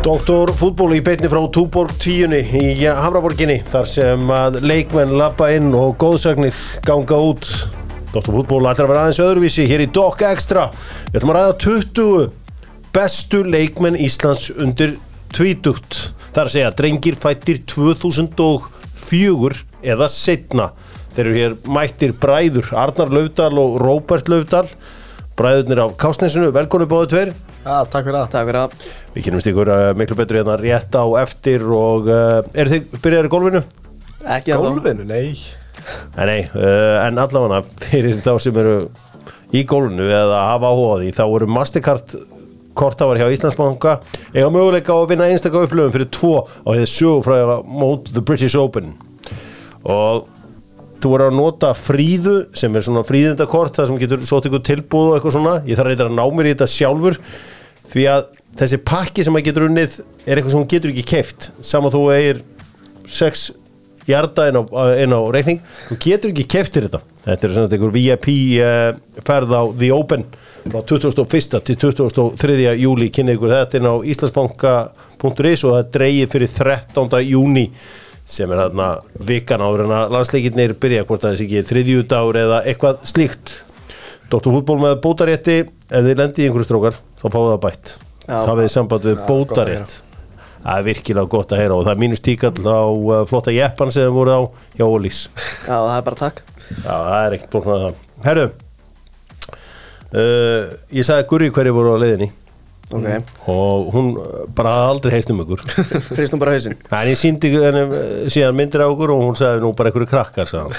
Doktor fútból í beitni frá Túborg 10 í Hamraborginni þar sem að leikmenn lappa inn og góðsagnir ganga út. Doktor fútból ætlar að vera aðeins öðruvísi hér í Dok Extra. Við ætlum að ræða 20 bestu leikmenn Íslands undir tvítugt. Þar að segja drengir fættir 2004 eða setna Þeir eru hér mættir bræður Arnar Laufdal og Róbert Laufdal. Bræðurnir á Kásnesinu, velkonu bóðu tver Já, takk fyrir það. Takk fyrir að Við kynumst ykkur uh, miklu betur hérna rétt á eftir og uh, eru þið byrjaðir í gólfinu? Ekki að Gólfinu, nei. Nei, nei, uh, en allavega fyrir þá sem eru í gólfinu eða hafa áhuga á því þá eru Mastercard kortafar hjá Íslandsbanka eiga möguleika á að vinna einstaklega upplöfum fyrir tvo á því sögufræða mót The British Open og þú voru að nota fríðu sem er svona fríðindakort það sem getur svo ykkur tilbúð og eitthvað svona ég þarf að reyta að ná mér í þetta sjálfur því að þessi pakki sem maður getur unnið er eitthvað sem hún getur ekki keift saman þú eigir sex hjarta inn á, inn á reikning þú getur ekki keiftir þetta þetta er svona einhver VIP uh, ferð á The Open frá 21. til 23. júli kynni ykkur þetta inn á íslandsbanka.is og það dreigir fyrir 13. júni sem er hérna vikan áður en að landsleikirnir byrja hvort það er ekki þriðjúdagur eða eitthvað slíkt. Dr. Fútból með bótarétti ef þið lendi í einhverju strókar þá fáið það bætt. Það við samband við að bótarétt. Það er virkilega gott að heyra og það er mínus tíkall á uh, flotta jeppan sem þið voru á hjá Ólís. Já, það er bara takk. Já, það er ekkert bókn að það. Herru uh, ég sagði að Gurri hverju voru á leiðinni Ok, og hún uh, bara aldrei heist um ykkur hristum bara hausinn? En ég síndi uh, síðan myndir á okkur og hún sagði nú bara einhverju krakkar hún.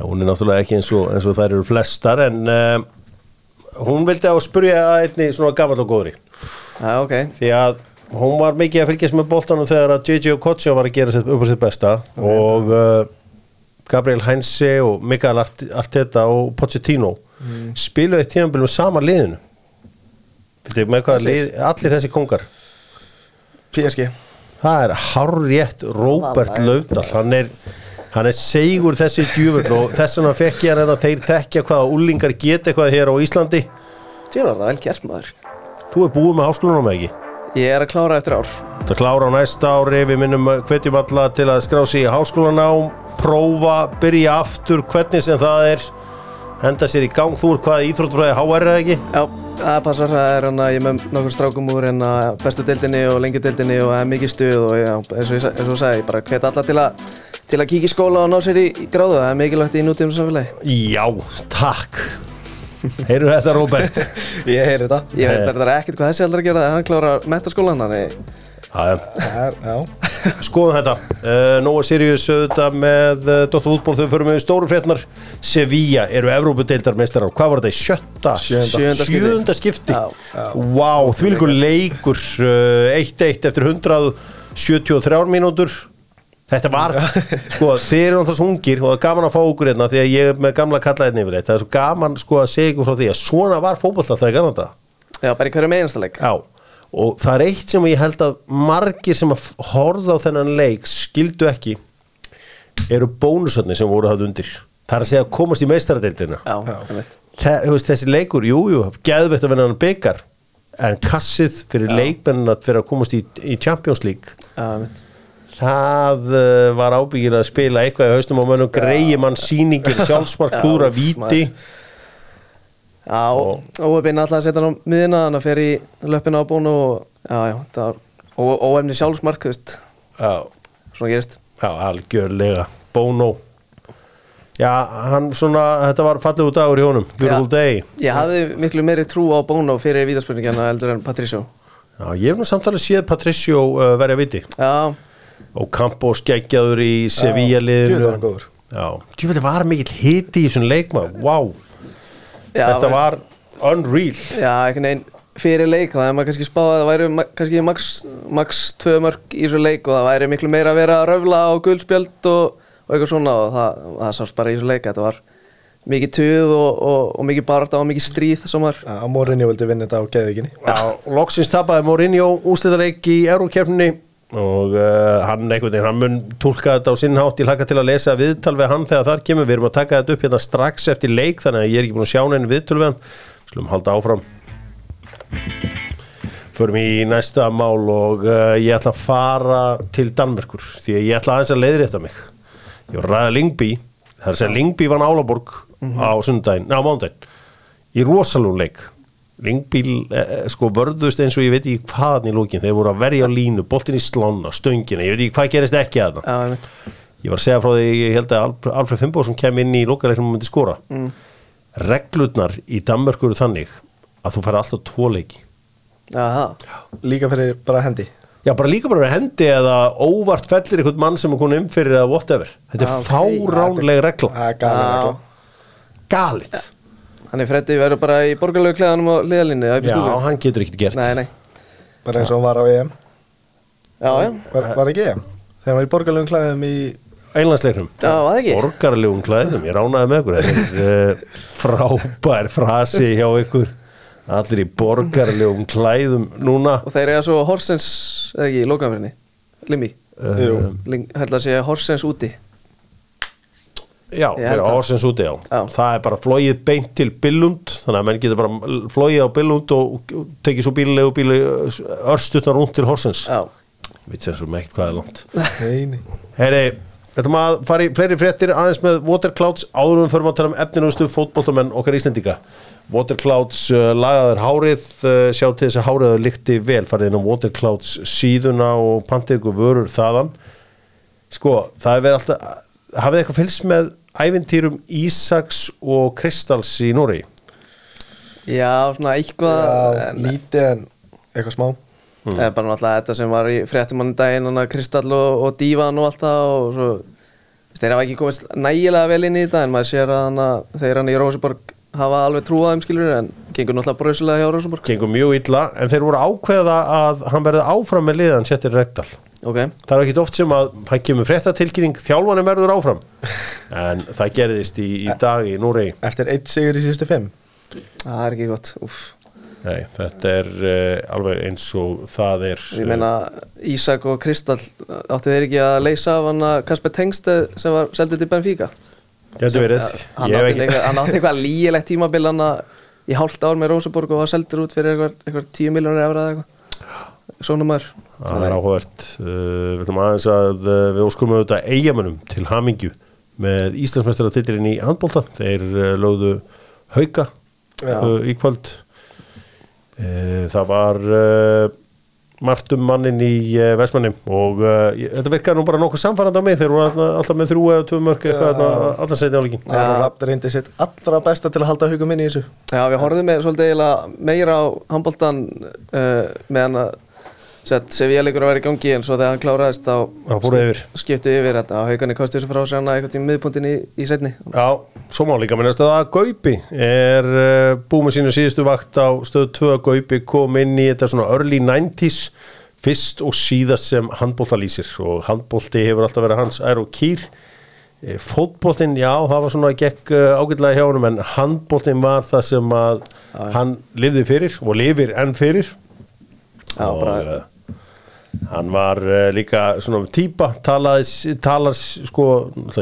En hún er náttúrulega ekki eins og, eins og þær eru flestar en uh, hún vildi á að spurja að einni svona gammal og góðri. Já, ok. Því að hún var mikið að fylgjast með boltanum þegar að JJ Okocha var að gera sitt upp á sitt besta. Og uh, Gabriel Heinze og Mikael Art Arteta og Pochettino mm. spiluði tímanbíl með sama liðinu Fyrir með hvað lið, allir þessi kongar? PSG. Það er hárrétt Róbert Laufdal hann er, hann er segur þessi djúvöld og þess vegna fekk ég hann að þeir þekkja hvaða úlingar geta eitthvað hér á Íslandi. Tjónar, það er vel gert maður. Þú er búið með háskólanum eða ekki? Ég er að klára eftir ár. Það klára á næsta ári, við minnum hvetjum alla til að skrá sig í háskólanám. Prófa, byrja aftur. Hvernig sem það er henda sér í gang, þú er hvað íþróttfræði HR eða ekki? Já, það passar, það er hann að ég með nokkur strákum úr en að bestu deildinni og lengjudeildinni og það er mikið stuð og já, eins og ég, ég sagði, ég bara hvet alla til að til að kíkja í skóla og ná sér í, gráðu, það er mikilvægt í nútíðum samfélagi. Já, takk. Heyrðu þetta Róbert? Ég heyri þetta. Ég veit er ekkert hvað þessi aldrei að gera það, hann klárar metaskólan, Það er. Skoðum þetta. Uh, Nóa Sirius auðvitað með uh, Dr. Útból þau fyrir með stóru frétnar Sevilla eru Evrópudeildarmeistarar hvað var þetta í sjötta? Sjöunda. Sjöunda skipti. Sjöunda skipti. Já. Vá, því líkur leikur uh, 1-1 eftir 173 mínútur. Þetta var, sko, þið eru alltaf svo ungir og það er gaman að fá okkur hérna því að ég er með gamla kalla hérna yfir þetta það er svo gaman sko að segja ykkur frá því að svona var fótboll alltaf í Kanada. Já, bara í hverju meginasta leik. Já, og það er eitt sem ég held að margir sem að horfa á þennan leik skildu ekki eru bónusötni sem voru það undir. Það er að segja að komast í meistaradeildina. Þessi leikur, jú, jú, geðveitt að vinna hann byggar en kassið fyrir leikmennina fyrir að komast í, í Champions League. Já, það uh, var ábyggir að spila eitthvað í haustum á mönnum, greiði mann sýningir sjálfsmark, Já, klúra, úff, víti Já, óöfinn alltaf að setja hann á miðina þannig að fer í löppina á bónu og já, já, það var og óefni sjálfsmark, þú veist, Já, svona gerist. Já, algjörlega. Bono. Já, hann svona, þetta var fallegu dagur í honum. Beautiful Já. day. Ég hafði miklu meiri trú á bónu fyrir vítaspurningina heldur en Patricio. Já, ég hef nú samtalið séð Patricio uh, verja viti. Já, og Campos geggjaður í Sevilla var hann góður. Já, djúfið var mikill hiti í þessum leikmað Wow, já þetta var unreal. Já, einhvern veginn fyrir leik það er maður kannski spáð að það væri ma- kannski max, max tvö mörg í þessu leik og það væri miklu meira að vera að röfla á guldspjöld og, og eitthvað svona og það, það sást bara í þessu leik þetta var mikið tuð og, og, og mikið barata og mikið stríð sem var Já, Morinni vildi vinna þetta á geðvíkinni. Já, loksins tapaði Mourinho úslitaleik í Eurókjörnni og uh, hann einhvern veginn, hann mun tólka þetta á sinn hátt. Ég hlakka til að lesa viðtal við hann þegar þar kemur. Við erum að taka þetta upp hérna strax eftir leik þannig að ég er ekki búin að sjá neinn viðtöl við hann. Slum halda áfram. Förum í næsta mál og uh, ég ætla að fara til Danmerkur því að ég ætla aðeins að leiðrétta mig. Ég var ræða Lingby, það er að segja Lingby vann Álaborg á sundaginn, á mándaginn, í rosalú leik. Lingby eh, sko vörðust eins og ég veit ekki hvaðan í lókin, þeir voru að verja á línu, boltin í slána, stöngina, ég veit ekki hvað gerist ekki að það. Já, einmitt. Ég var að segja frá því, ég held að Alf- Alfred Fimboðsson kem inn í lokaleiknum og myndi skora. Mm. Reglurnar í Danmörku eru þannig að þú fær alltaf tvo leiki. Það. Líka fyrir bara hendi Já, bara líka bara hendi eða óvart fellir einhvern mann sem er konið um fyrir eða whatever. Þetta er Já, ok. fáránleg regla Galið. Þannig Freddi verður bara í borgarlegu kleðanum á í Já, hann getur ekkert gert. Nei, nei. Bara eins og hann var á EM Já, já. Var, var ekki EM? Þegar hann var í borgarlegum klæðum í Einlandsleiknum. Já, var það ekki? Borgarlegum klæðum, ég ránaði með ykkur. Þetta er uh, frábær frasi hjá ykkur. Allir í borgarlegum klæðum núna. Og þeir eru svo Horsens, eða ekki, í lokaðanfyrinni. Limbi. Jú. Held að segja Horsens úti. Já, fyrir Orsens úti á. Það er bara flóið beint til Billund Þannig að menn getur bara flóið á Billund og tekið svo bílilegu bíli örstutnar út til Horsens. Já. Við sem svo meitt hvað er langt. Nei, nei. Heyri, þetta maður að fara í fleiri fréttir aðeins með Waterclouds áður um fyrir að tala um efninustu fótboltamenn okkar Íslendinga. Waterclouds uh, lagaður hárið uh, sjá til þess að hárið líkti vel. Farið inn á Waterclouds síðuna og pantið ykkur vörur þaðan. Sko, það er verið alltaf hafið eitthvað fylgst með ævintýrum Ísaks og Kristals í Nóri Já, svona eitthvað. Já, en- lítið en eitthvað smá Það er bara náttúrulega þetta sem var í fréttumann daginn, hann að Kristall og, og Dívan og allt það og svo, þeir hafa ekki komist nægilega vel inn í þetta en maður sér að hann að þeir hann í Róseborg hafa alveg trúað þeim skilur en gengur náttúrulega bröðslega hjá Róseborg. gengur mjög illa en þeir voru ákveða að hann verði áfram með liðan Settir Rekdal Ok, Það er ekki oft sem að það kemur fréttatilkynning þjálfanum verður áfram. En það gerðist í, í dag í Núrei Eftir eitt sigur í síðustu fimm. Það er ekki gott, uff. Nei, þetta er uh, alveg eins og það er Ég meina Ísak og Kristall áttu þeir ekki að leysa af hann að Kasper Tengsted sem var seldið til Benfica. Getur verið. Hann Ég hef átti, ekki- eitthvað, hann átti eitthvað lígilegt tímabil hann að í hálft ár með Róseborg og var seldur út fyrir eitthvað, eitthvað 10 miljónir efra eða eitthvað svona maður Það er áhugavert. Uh, Við ætlum aðeins að uh, við óskum auðvitað eigamönnum til hamingju með Íslandsmeistaratitilin í handbólta þeir uh, lögðu hauka uh, í kvöld. Uh, Það var uh, margt um mannin í uh, Vestmanni og uh, þetta virkaði nú bara nokkuð samfærandi á mig. Þeir voru þarna alltaf með þrjú eða tvö mörk eitthvað allan setið á líkin Það er Rapp reyndi sitt allra besta til að halda hugum inn í þessu. Já, við horfðum með svolítið eiginlega meira á handbóltan uh, meðan að sett Sevilla-leikur að vera í gangi en svo þegar hann kláraðist þá fóru yfir. þetta. Og haugarni kosti þessu frá sig hann eitthvað tíma miðpuntin í, í setni Já, svo má líka minnast að Gaupi er uh, búið með sínu síðustu vakt á stöð 2 Gaupi kom inn í þetta svona early 90s fyrst og síðast sem handbólta lýsir. Og handbólti hefur alltaf verið hans ær og kýr. Eh, fótboltinn, já, það var svona gekk uh, ágætlega hjá honum en handbóltinn var það sem að hann lifði fyrir og lifir enn fyrir. Já, og bara- hann var uh, líka svona talaði, talar sko,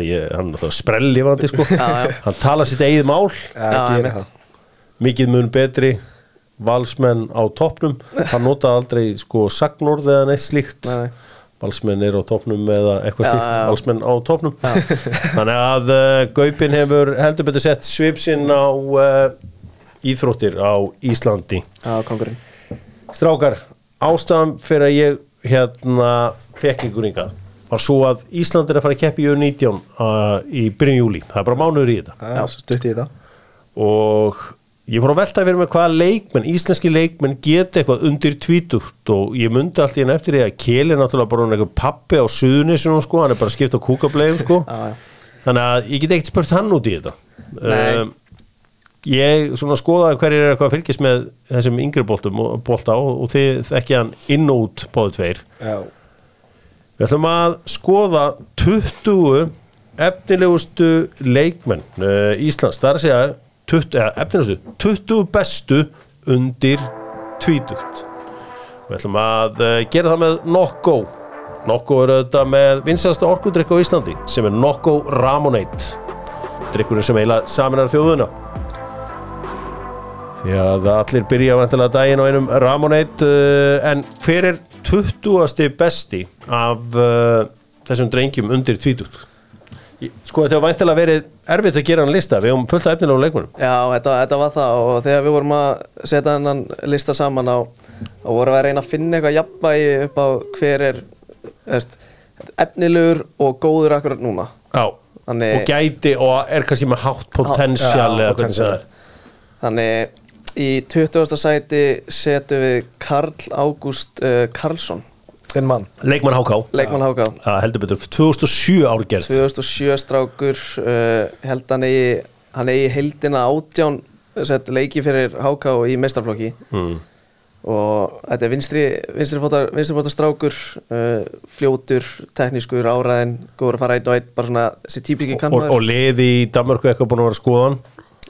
ég, hann er sprellifandi sko, Já, já. hann talar sitt eigið mál. Já, mikið mun betri valsmenn á toppnum. Hann notaði aldrei sko sagnorð eða neitt slíkt. Nei, nei. valsmenn er á toppnum eða eitthvað slíkt. valsmenn á toppnum. Þannig að uh, Gaupin hefur heldur betur sett svipsinn á uh, íþróttir á Íslandi. Já, kongurinn Strákar, ástæðan fyrir að ég hérna fekk ykkur yngað var svo að Ísland er að fara að keppi í U19 uh, í byrjun júli, það er bara mánuður í þetta. Stutt í þetta. Og ég fór að velta fyrir mig hvaða leikmenn, íslenski leikmenn geta eitthvað undir tvítugt og ég myndi allt í henni eftir því að Keli er náttúrulega bara eitthvað pappi á suðunissunum sko, hann er bara skipt á kúkablegum sko. Þannig að ég get ekkert spurt hann út í þetta. Nei. um, ég svona skoðaði hverjir er eitthvað að fylgjast með þessum yngri boltum og bolta og, og þið þekki hann inn og út báðu tveir. Já, Við ætlum að skoða 20 efnilegustu leikmenn uh, Íslands, það er að segja 20, eða, efnilegustu, 20 bestu undir tvítugt. Við ætlum að uh, gera það með Nokko. Nokko er auðvitað með vinsalasta orkudrykk á Íslandi sem er Nokko Ramonate. Drykkurinn sem eiginlega saminar þjóðuna því að allir byrja vantilega daginn á einum Ramoneit uh, en hver er 20. besti af uh, þessum drengjum undir 20 sko þetta var vantilega verið erfitt að gera hann lista. Við höfum fullt af efnilegum leikmunum Já, þetta, þetta var það. Og þegar við vorum að setja hennan lista saman á og vorum að reyna að finna eitthvað jafnvægi upp á hver er veist, efnilegur og góður akkurat núna. Já, Þannig- og gæti og er kannski með hátt potensial Já, eða hvernig potential. það er Þannig í 20. sæti setjum við Karl Ágúst uh, Karlsson. Þinn mann. Leikmann HK leikmann HK Já, heldur betur, 2007 árgerð 2007 strákur uh, held hann eigi hann eigi heldina átján sett leiki fyrir HK í mestarflokki mm. og þetta er vinstri vinstri fótar, vinstri strákur uh, fljótur, teknískur, áræðin góður að fara einn og einn, bara svona þessi típiki og, kannmaður og liði í Danmarku eitthvað búin að vera skoðan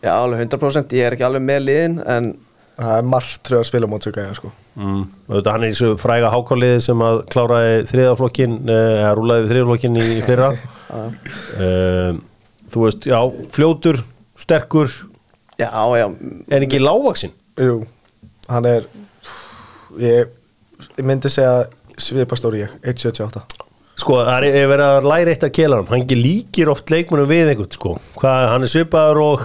Já, alveg 100% ég er ekki alveg með liðin en Það er margt tröð að spila mót svo gæja sko. Mm. Þetta, hann er í þessu fræga hákáliði sem að kláraði þriðaflokkin eða rúlaði þriðaflokkin í, fyrra. Uh, þú veist, já, fljótur sterkur, já, já, en ekki lágvaksinn Jú, hann er Ég, ég myndi segja svipastóri ég, 1.78 sko, það er er verið að læra eitt að kela hann hann ekki líkir oft leikmunum við einhvern sko. hvað, hann er svipaður og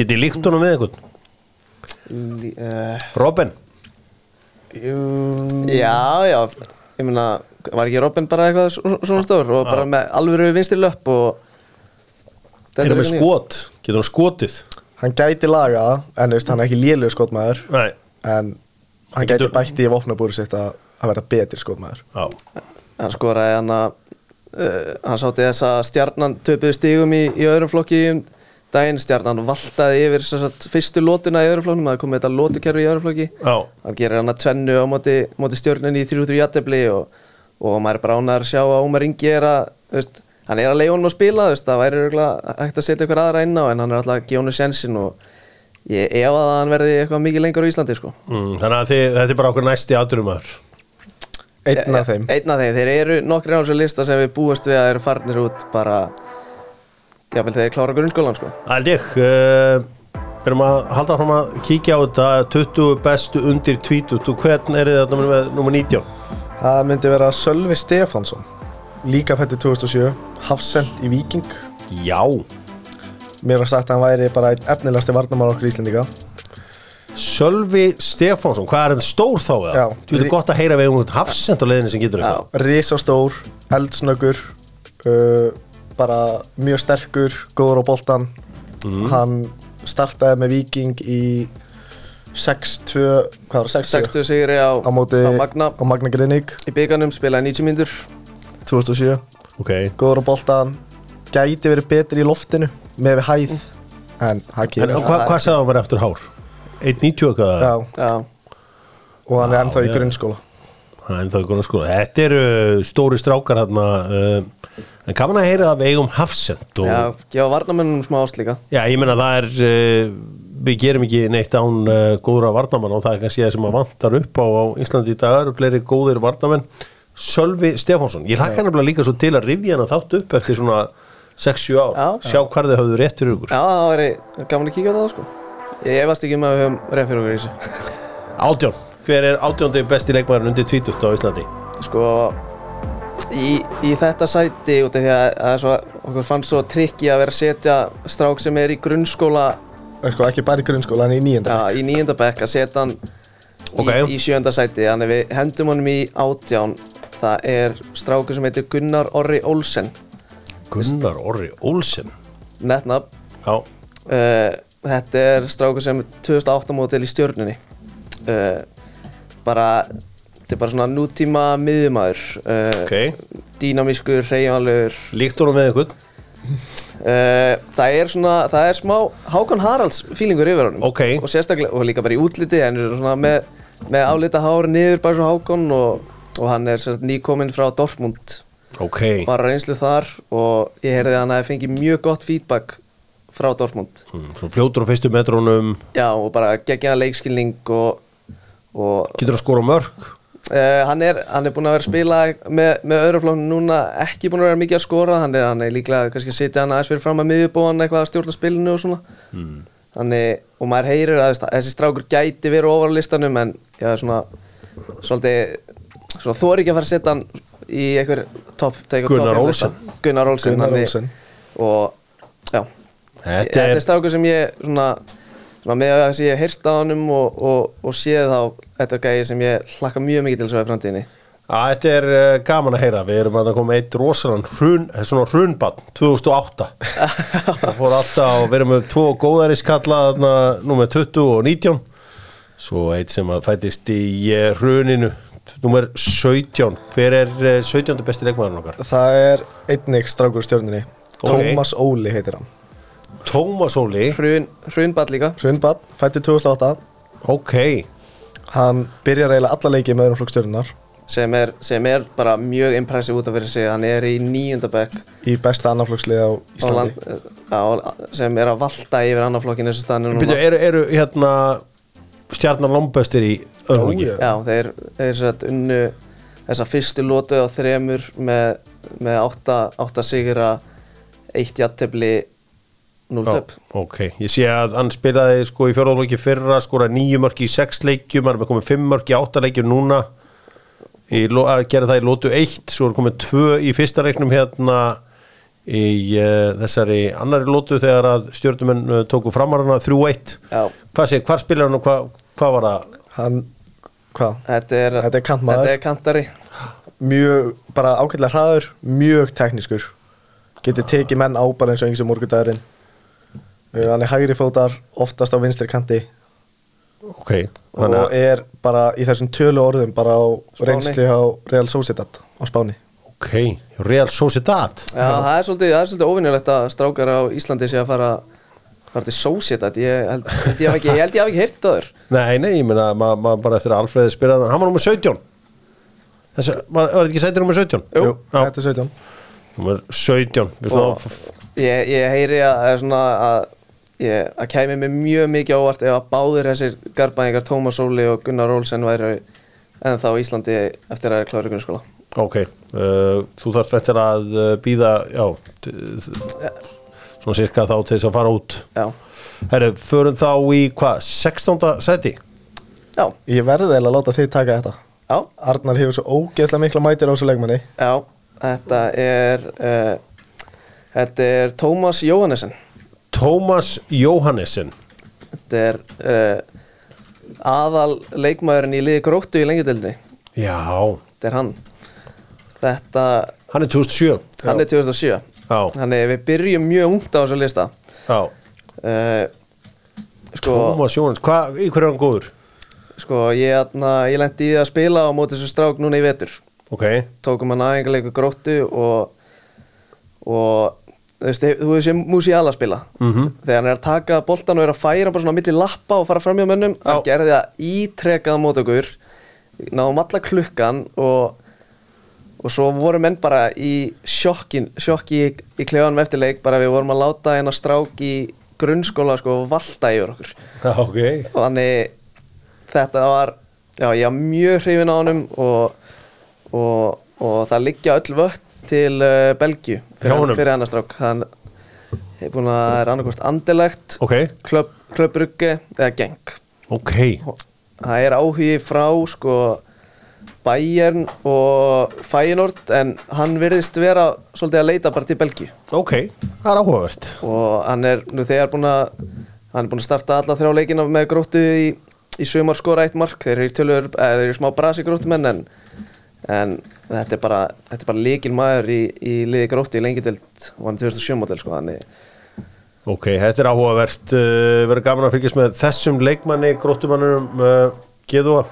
geti líkt honum við Lí- uh, Robin, um, já, já ég meina, var ekki Robin bara eitthvað svo- svona stór og bara með alvöru vinstri löpp og er hann með skot? Getur hann skotið? Hann gæti laga En þú veist, hann er ekki lélugur skotmaður. Nei. En hann getur- gæti bætti í vopnabúri sitt að, að vera betri skotmaður. Já. hann skoraði hann að uh, hann sátti þess að stjarnan töpuði stigum í, í öðrum flokki um daginn, stjarnan valtaði yfir sem sagt, fyrstu lótuna í öðrum flokknum, það kom þetta lótukerfi í öðrum flokki Já. hann gerir hann að tvennu á móti, móti stjörninni í 3-3 jættefli og, og maður er að sjá að Ómar Ingi er að veist, hann er að leiða honum að spila veist, það væri hægt að setja ykkur aðra inn á en hann er alltaf að gefa honum sensin og ég ef að hann verði eitthvað mikið lengur á Íslandi sko. Mm, þannig að þið, þetta er bara okkur næsti aðdurumar Einn af þeim Einn af þeim, þeir eru nokkri á þessu lista sem við búumst við að eru farnir út bara jáfnvel þeir klára grunnskólan sko. Það held ég uh, Við erum að halda fram að kíkja á þetta 20 bestu undir 20 og hvern er þetta með nummer 19? Það myndi vera Sölvi Stefánsson Líka fætti 2007 Hafsend í Víking Já Mér var sagt að hann væri bara einn efnilegasti varnamár okkur Íslendinga Sölvi Stefánsson, hvað er þetta stór þá? eða? Já. Þú veitur gott að heyra við um hafsend á leiðinni sem getur eitthvað Rísastór, eldsnöggur uh, Bara mjög sterkur Góður á boltan Hann startaði með Víking í 6-2 Hvað var það? 6-2 60 sigri á, Á móti á Magna. á Magna Grinnig í byggarnum spilaði 90 mínútur. 2007 Ok, Góður á boltan Gæti verið betri í loftinu Með við hæð En það en gerir hva, hvað sagði hann bara eftir hár? 1.90 eitthvað? Já, Já, og hann er ennþá í grunnskóla Þetta eru stóri strákar hérna uh, En kann man að heyra að við eigum hafsend og, já, gefa varnamennum smá ást líka. Já, ég meina það er uh, við gerum ekki neitt án uh, góðra varnamann og það er kannski það sem að vantar upp á, á Íslandi í dag. Eru fleiri góðir varnamenn Sölvi Stefánsson, ég hlakka nefnilega líka svo til að rifja hana þátt upp eftir svona 6-7 ár, Já. sjá hvað þið höfðu rétt fyrir ykkur. Já, það væri gaman að kíkja á það sko. Ég efast ekki um að við höfum rétt fyrir okkur í þessu. Átjón, hver er átjóndi besti leikmaðurinn undir 20 á Íslandi? Sko í, í þetta sæti út af því að, að svo, okkur fannst svo trikki að vera að setja strák sem er í grunnskóla sko, Ekki bara í grunnskóla, en í nýjenda já, í níunda bekk að setja hann Ok. í, í sjönda sæti. Þannig við hendum honum í átján. Það er strákur sem heitir Gunnar Orri Olsen. Gunnar Orri Olsen? Netnab Já, uh, þetta er strákur sem er 2008 mótil í stjörnunni. Uh, bara þetta er bara svona nútíma miðjumæður uh, ok. dýnamískur, hreyjanlegur Líkt honum með ykkur uh, það er svona, það er smá Hákon Haralds fílingur yfir honum. Ok. og sérstaklega, og líka bara í útliti en svona með, með álita hár niður bara svo Hákon og, og hann er nýkominn frá Dortmund. Ok, var reynslu þar og ég heyrði að hann hefði fengið mjög gott feedback frá Dortmund. Mm, svo fljótur á fyrstu metrónum Já, og bara geggjaðan leikskilning og Getur að skora mörg uh, hann, er, hann er búinn að vera að spila með, með öðru flokkum núna ekki búinn að vera mikið að skora. Hann er, hann er líklega kannski að sitja hann aðeins fyrir fram að miðjubóðan eitthvað að stjórna spilinu og svona. Þannig, og maður heyrir að þessi strákur gæti verið ofar á listanum en er svona svolítið, svona þóri ekki að fara að setja hann í einhver topp take á Gunnar lista. Gunnar Olsen. og já, Þetta þetta er- er strákur sem ég svona, svona með að ég hef heyrt á honum og, og, og séð þá þetta gæði sem ég hlakka mjög mikið til þessu í framtíðinni Já, þetta er uh, gaman að heyra, við erum að koma eitt rosalega hrun, eh, svona hrunbann 2008 það fór alltaf og við erum með tvo góðariskalla þarna, númer 20 og 19 svo eitt sem að fætist í uh, hruninu númer 17, hver er uh, 17. besti leikmaðurinn okkar? Það er einnig strákur stjórninni Ok. Tómas Óli heitir hann Tómas Óli Hrun, Hrunball líka. Hrundbad, fætti 2008 ok, Hann byrjar eiginlega alla leikið með öðrum flokk stjórnunar sem er, sem er bara mjög impressive út af fyrir sig. Hann er í níundabæk í besta annarflokksliði á Íslandi. sem er að valta yfir annarflokkinu þessu staðinu Byrju, núna eru, eru hérna stjarnar lombestir í leiki? já. Já, þeir, þeir satt unnu þessa fyrstu lótu á þremur með, með átta, átta sigra eitt jattefli núl töp ok, ég sé að hann spilaði sko í fjórðarlóki fyrra skora nýju mörki í sex leikjum hann er komið fimm mörki í átta leikjum núna. Í, að gera það í lótu eitt svo er komið tvö í fyrsta leiknum hérna í uh, þessari annari lótu þegar að stjórnumenn uh, tóku framarana 3-1 Já, hvað sé, hvar spilar hann og hvað hva var það? Hann, hvað? þetta er, Þetta er kantmaður. Þetta er kantari. Mjög, bara ágætlega hraður Mjög teknískur. Getur tekið menn á bara eins og eins og morgundagurinn Hann er hægri fótar Oftast á vinstri kanti. Ok, þannig Og er bara í þessum tölu orðum Bara á Spáni. reynsli á Real Sociedad Á Spáni. Ok, Real Sociedad. Já, það er svolítið, það er svolítið óvinnulegt að strákar á Íslandi sé að fara fara til Sociedad. Ég held ég hef ekki, ég held ég hef ekki heyrt það þurr nei, nei, ég meina maður ma bara eftir að Alfreði spilaði hann var nummer 17 Þessi, var, var þetta ekki sætið nummer 17? Jú, þetta er 17 Númer 17 Við Og- ég, ég heyri að, að, svona, að, ég, að kæmi mig mjög mikið ávart ef að báðir þessir garbæðingar Tómas Óli og Gunnar Olsen væri en þá í Íslandi eftir að klára grunnskóla. Ok, uh, þú þarf eftir að uh, býða Já t- Svona cirka þá til þess að fara út. Já, Herru, förum þá í hvað, 16. seti já, Ég verði eiginlega að láta þig taka þetta. Já, Arnar hefur svo ógeðslega mikla mætir á þessu leikmanni. Já Þetta er uh, Þetta er Tómas Jóhannesson Tómas Jóhannesson Þetta er uh, aðal leikmaðurinn í liði gróttu í lengjudeldinni Já, Þetta er hann. Þetta, hann er 2007 hann er 2007 Já, Þannig við byrjum mjög ungt á þessu lista. Já. Uh, Sko, Tómas Jóhannesson, hvað, í hverju er hann góður? sko ég, ég lendi í að spila á móti þessu strák núna í vetur. Ok, Tókum hann aðeingarleiku gróttu og og þú veist, þú veist sem Musiala spila. Mhm. þegar hann er að taka boltan og er að færa bara svona milli lappa og fara fram hjá mönnum hann gerði það ítrekað móti okkur. Náðum alla klukkan og og svo voru menn bara í sjokkin, sjokki í, í klefanum eftir leik bara við vorum að láta hennar strák í grunnskóla sko valta yfir okkur. Já, ok. Og þannig þetta var já, ég var mjög hrifin á honum og, og, og það liggja öll vött til uh, Belgíu fyrir, fyrir hennar strák. Hann er búin að er annarkost andelegt Ok, klöpp, klöpbrugge eða geng ok. Það er áhugi frá sko Bayern og Feyenoord en hann virðist vera svolítið að leita bara til Belgíu. Ok, það er áhugavert. Og hann er nú þegar búin að hann er búin að starta alla þrjá leikina með gróttu í, í sumar skora eitt mark. Þeir eru, tölur, eða, þeir eru smá brasi gróttumenn en, en þetta er bara, þetta er bara líkin maður í, í liði gróttu í lengjadelt og hann er 2007 model sko þannig Ok, þetta er áhugavert. Uh, verður gaman að fylgjast með þessum leikmanni gróttumannum uh, Geðúa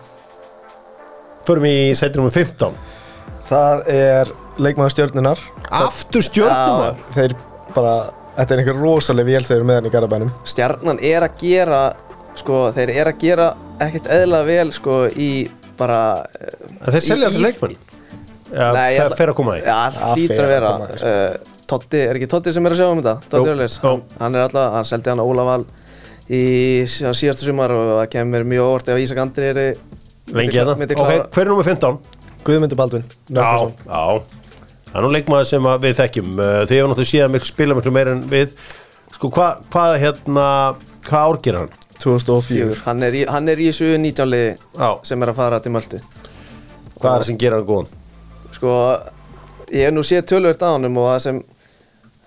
Förum í sæti nummer 15 Það er leikmaður stjórnunar Aftur stjórnumar Þeir bara, þetta er einhver rosaleg vél þegar með hann í Garabænum stjarnan er að gera sko þeir eru að gera ekkert eðla vel sko í bara En þeir selja Nei, ég það fer að koma í það fer að að vera í. uh, Totti, er ekki Totti sem er að sjá um þetta? Totti jú. hann er alltaf, hann seldi hann á Ólaval í sí- síðasta sumar og það kemur mjög óvart ef Ísak Andri er Lengi hérna Ok, hver er nummer 15? Guðmundur Baldvin Já, já Það er nú leikmaður sem að við þekkjum Uh, Þið hefur náttúrulega síðan miklu spila miklu meir en við Sko, hvað hva, hérna Hvað ár gerir hann? 2004 hann er í, hann er í þessu 19 liði Já. sem er að fara til Möltu Hvað er það sem gerir hann góðan? sko, ég hef nú séð tölvöld á honum og það sem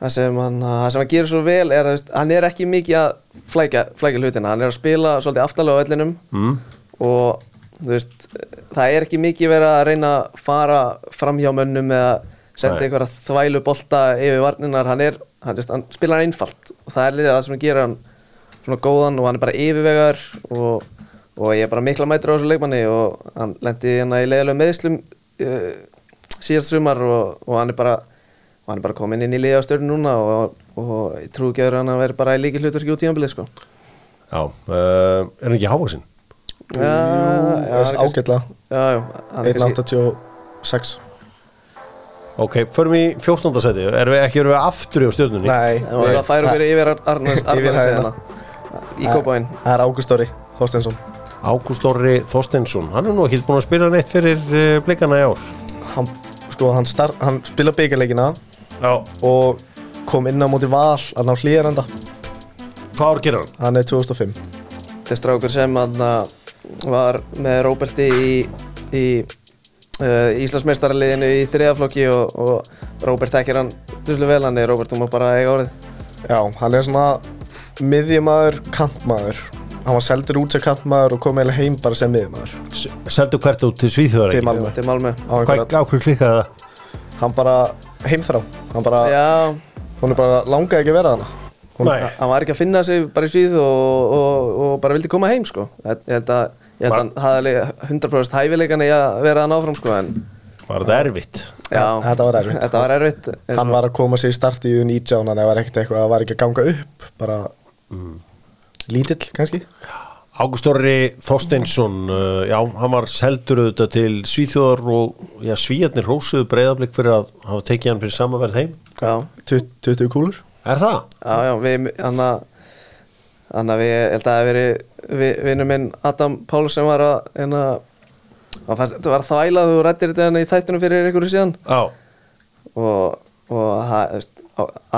það sem hann, það sem hann gerir svo vel er að hann er ekki mikið að flækja, flækja hlutina, hann er að spila svolítið aftalega á vellinum Mm. og veist, það er ekki mikið verið að reyna að fara fram hjá mönnum eða senda einhverja þvælu bolta yfir varninar, hann er hann, veist, hann spilar einfalt og það er liðið það sem hann gerir hann svona góðan og hann er bara yfirvegar og, og ég er bara mikla mætur á þessu leikmanni og hann lendi hérna í leiðilega meðslum uh, síðast sumar og, og hann er bara og hann er bara komin inn í liða stjórn núna og, og ég trú ekki að hann vera bara í líki hlutverki út tímabilið sko Já, uh, er hann ekki hávaksinn? Já, já, kannski 1.86 Ok, förum í 14. seti Erum við ekki við aftur í á stjórnunni? Nei, og það færum við yfir Ar- Arnars Yfir hæðina. Í Kópáin það er Ágúst Orri Þorstensson Ágúst Orri Þorstensson Hann er nú ekki búin að spila neitt fyrir uh, blikana í ár. Hann, sko, hann, star, hann spila byggjarleikina Já. og kom inn á móti val að ná hlýjarenda Hvað ár gerir hann? hann er 2005 þetta er strákur sem hann var með Róberti í, í uh, Íslandsmeistaraliðinu í þriðaflokki og, og Róbert þekkir hann duslega vel. Hann er Róbert, þú má bara eiga orðið. Já, hann er svona miðjumæður, kantmaður hann var seldur út sem kantmaður og kom eiginlega heim bara sem miðjumæður S- Seldu hvert út til Svíþjóðar Til? Malmö. til Malmö Hvað einhverja- á hverju klikkaði það? hann bara heimþrá hann bara, já, hún er bara langaði ekki að vera hana hún, hann var ekki að finna sig bara í svíð og, og, og bara vildi koma heim sko ég held að ég held að hann hafði alveg 100% hæfileikan í að vera hann áfram sko en Var þetta erfitt? já, þetta var erfitt. þetta var erfitt hann var að koma sér í start í U19 hann var ekkert eitthvað, það var ekki að ganga upp bara lítill kannski? Ágúst Orri Þorsteinsson uh, Já, hann var seldur auðvitað til Svíþjóðar og já, Svíjarnir rósuðu breyðablik fyrir að hafa tekið hann fyrir samanverð heim. Já, 20 20 kúlur. Er það? Já, já, við, hann að að við, held að það hef verið vinnur minn Adam Pál sem var að en að, hann fannst, þetta var þvælað þú rættir þetta hérna í þættunum fyrir einhverju síðan. Já. Og, og það, þú veist,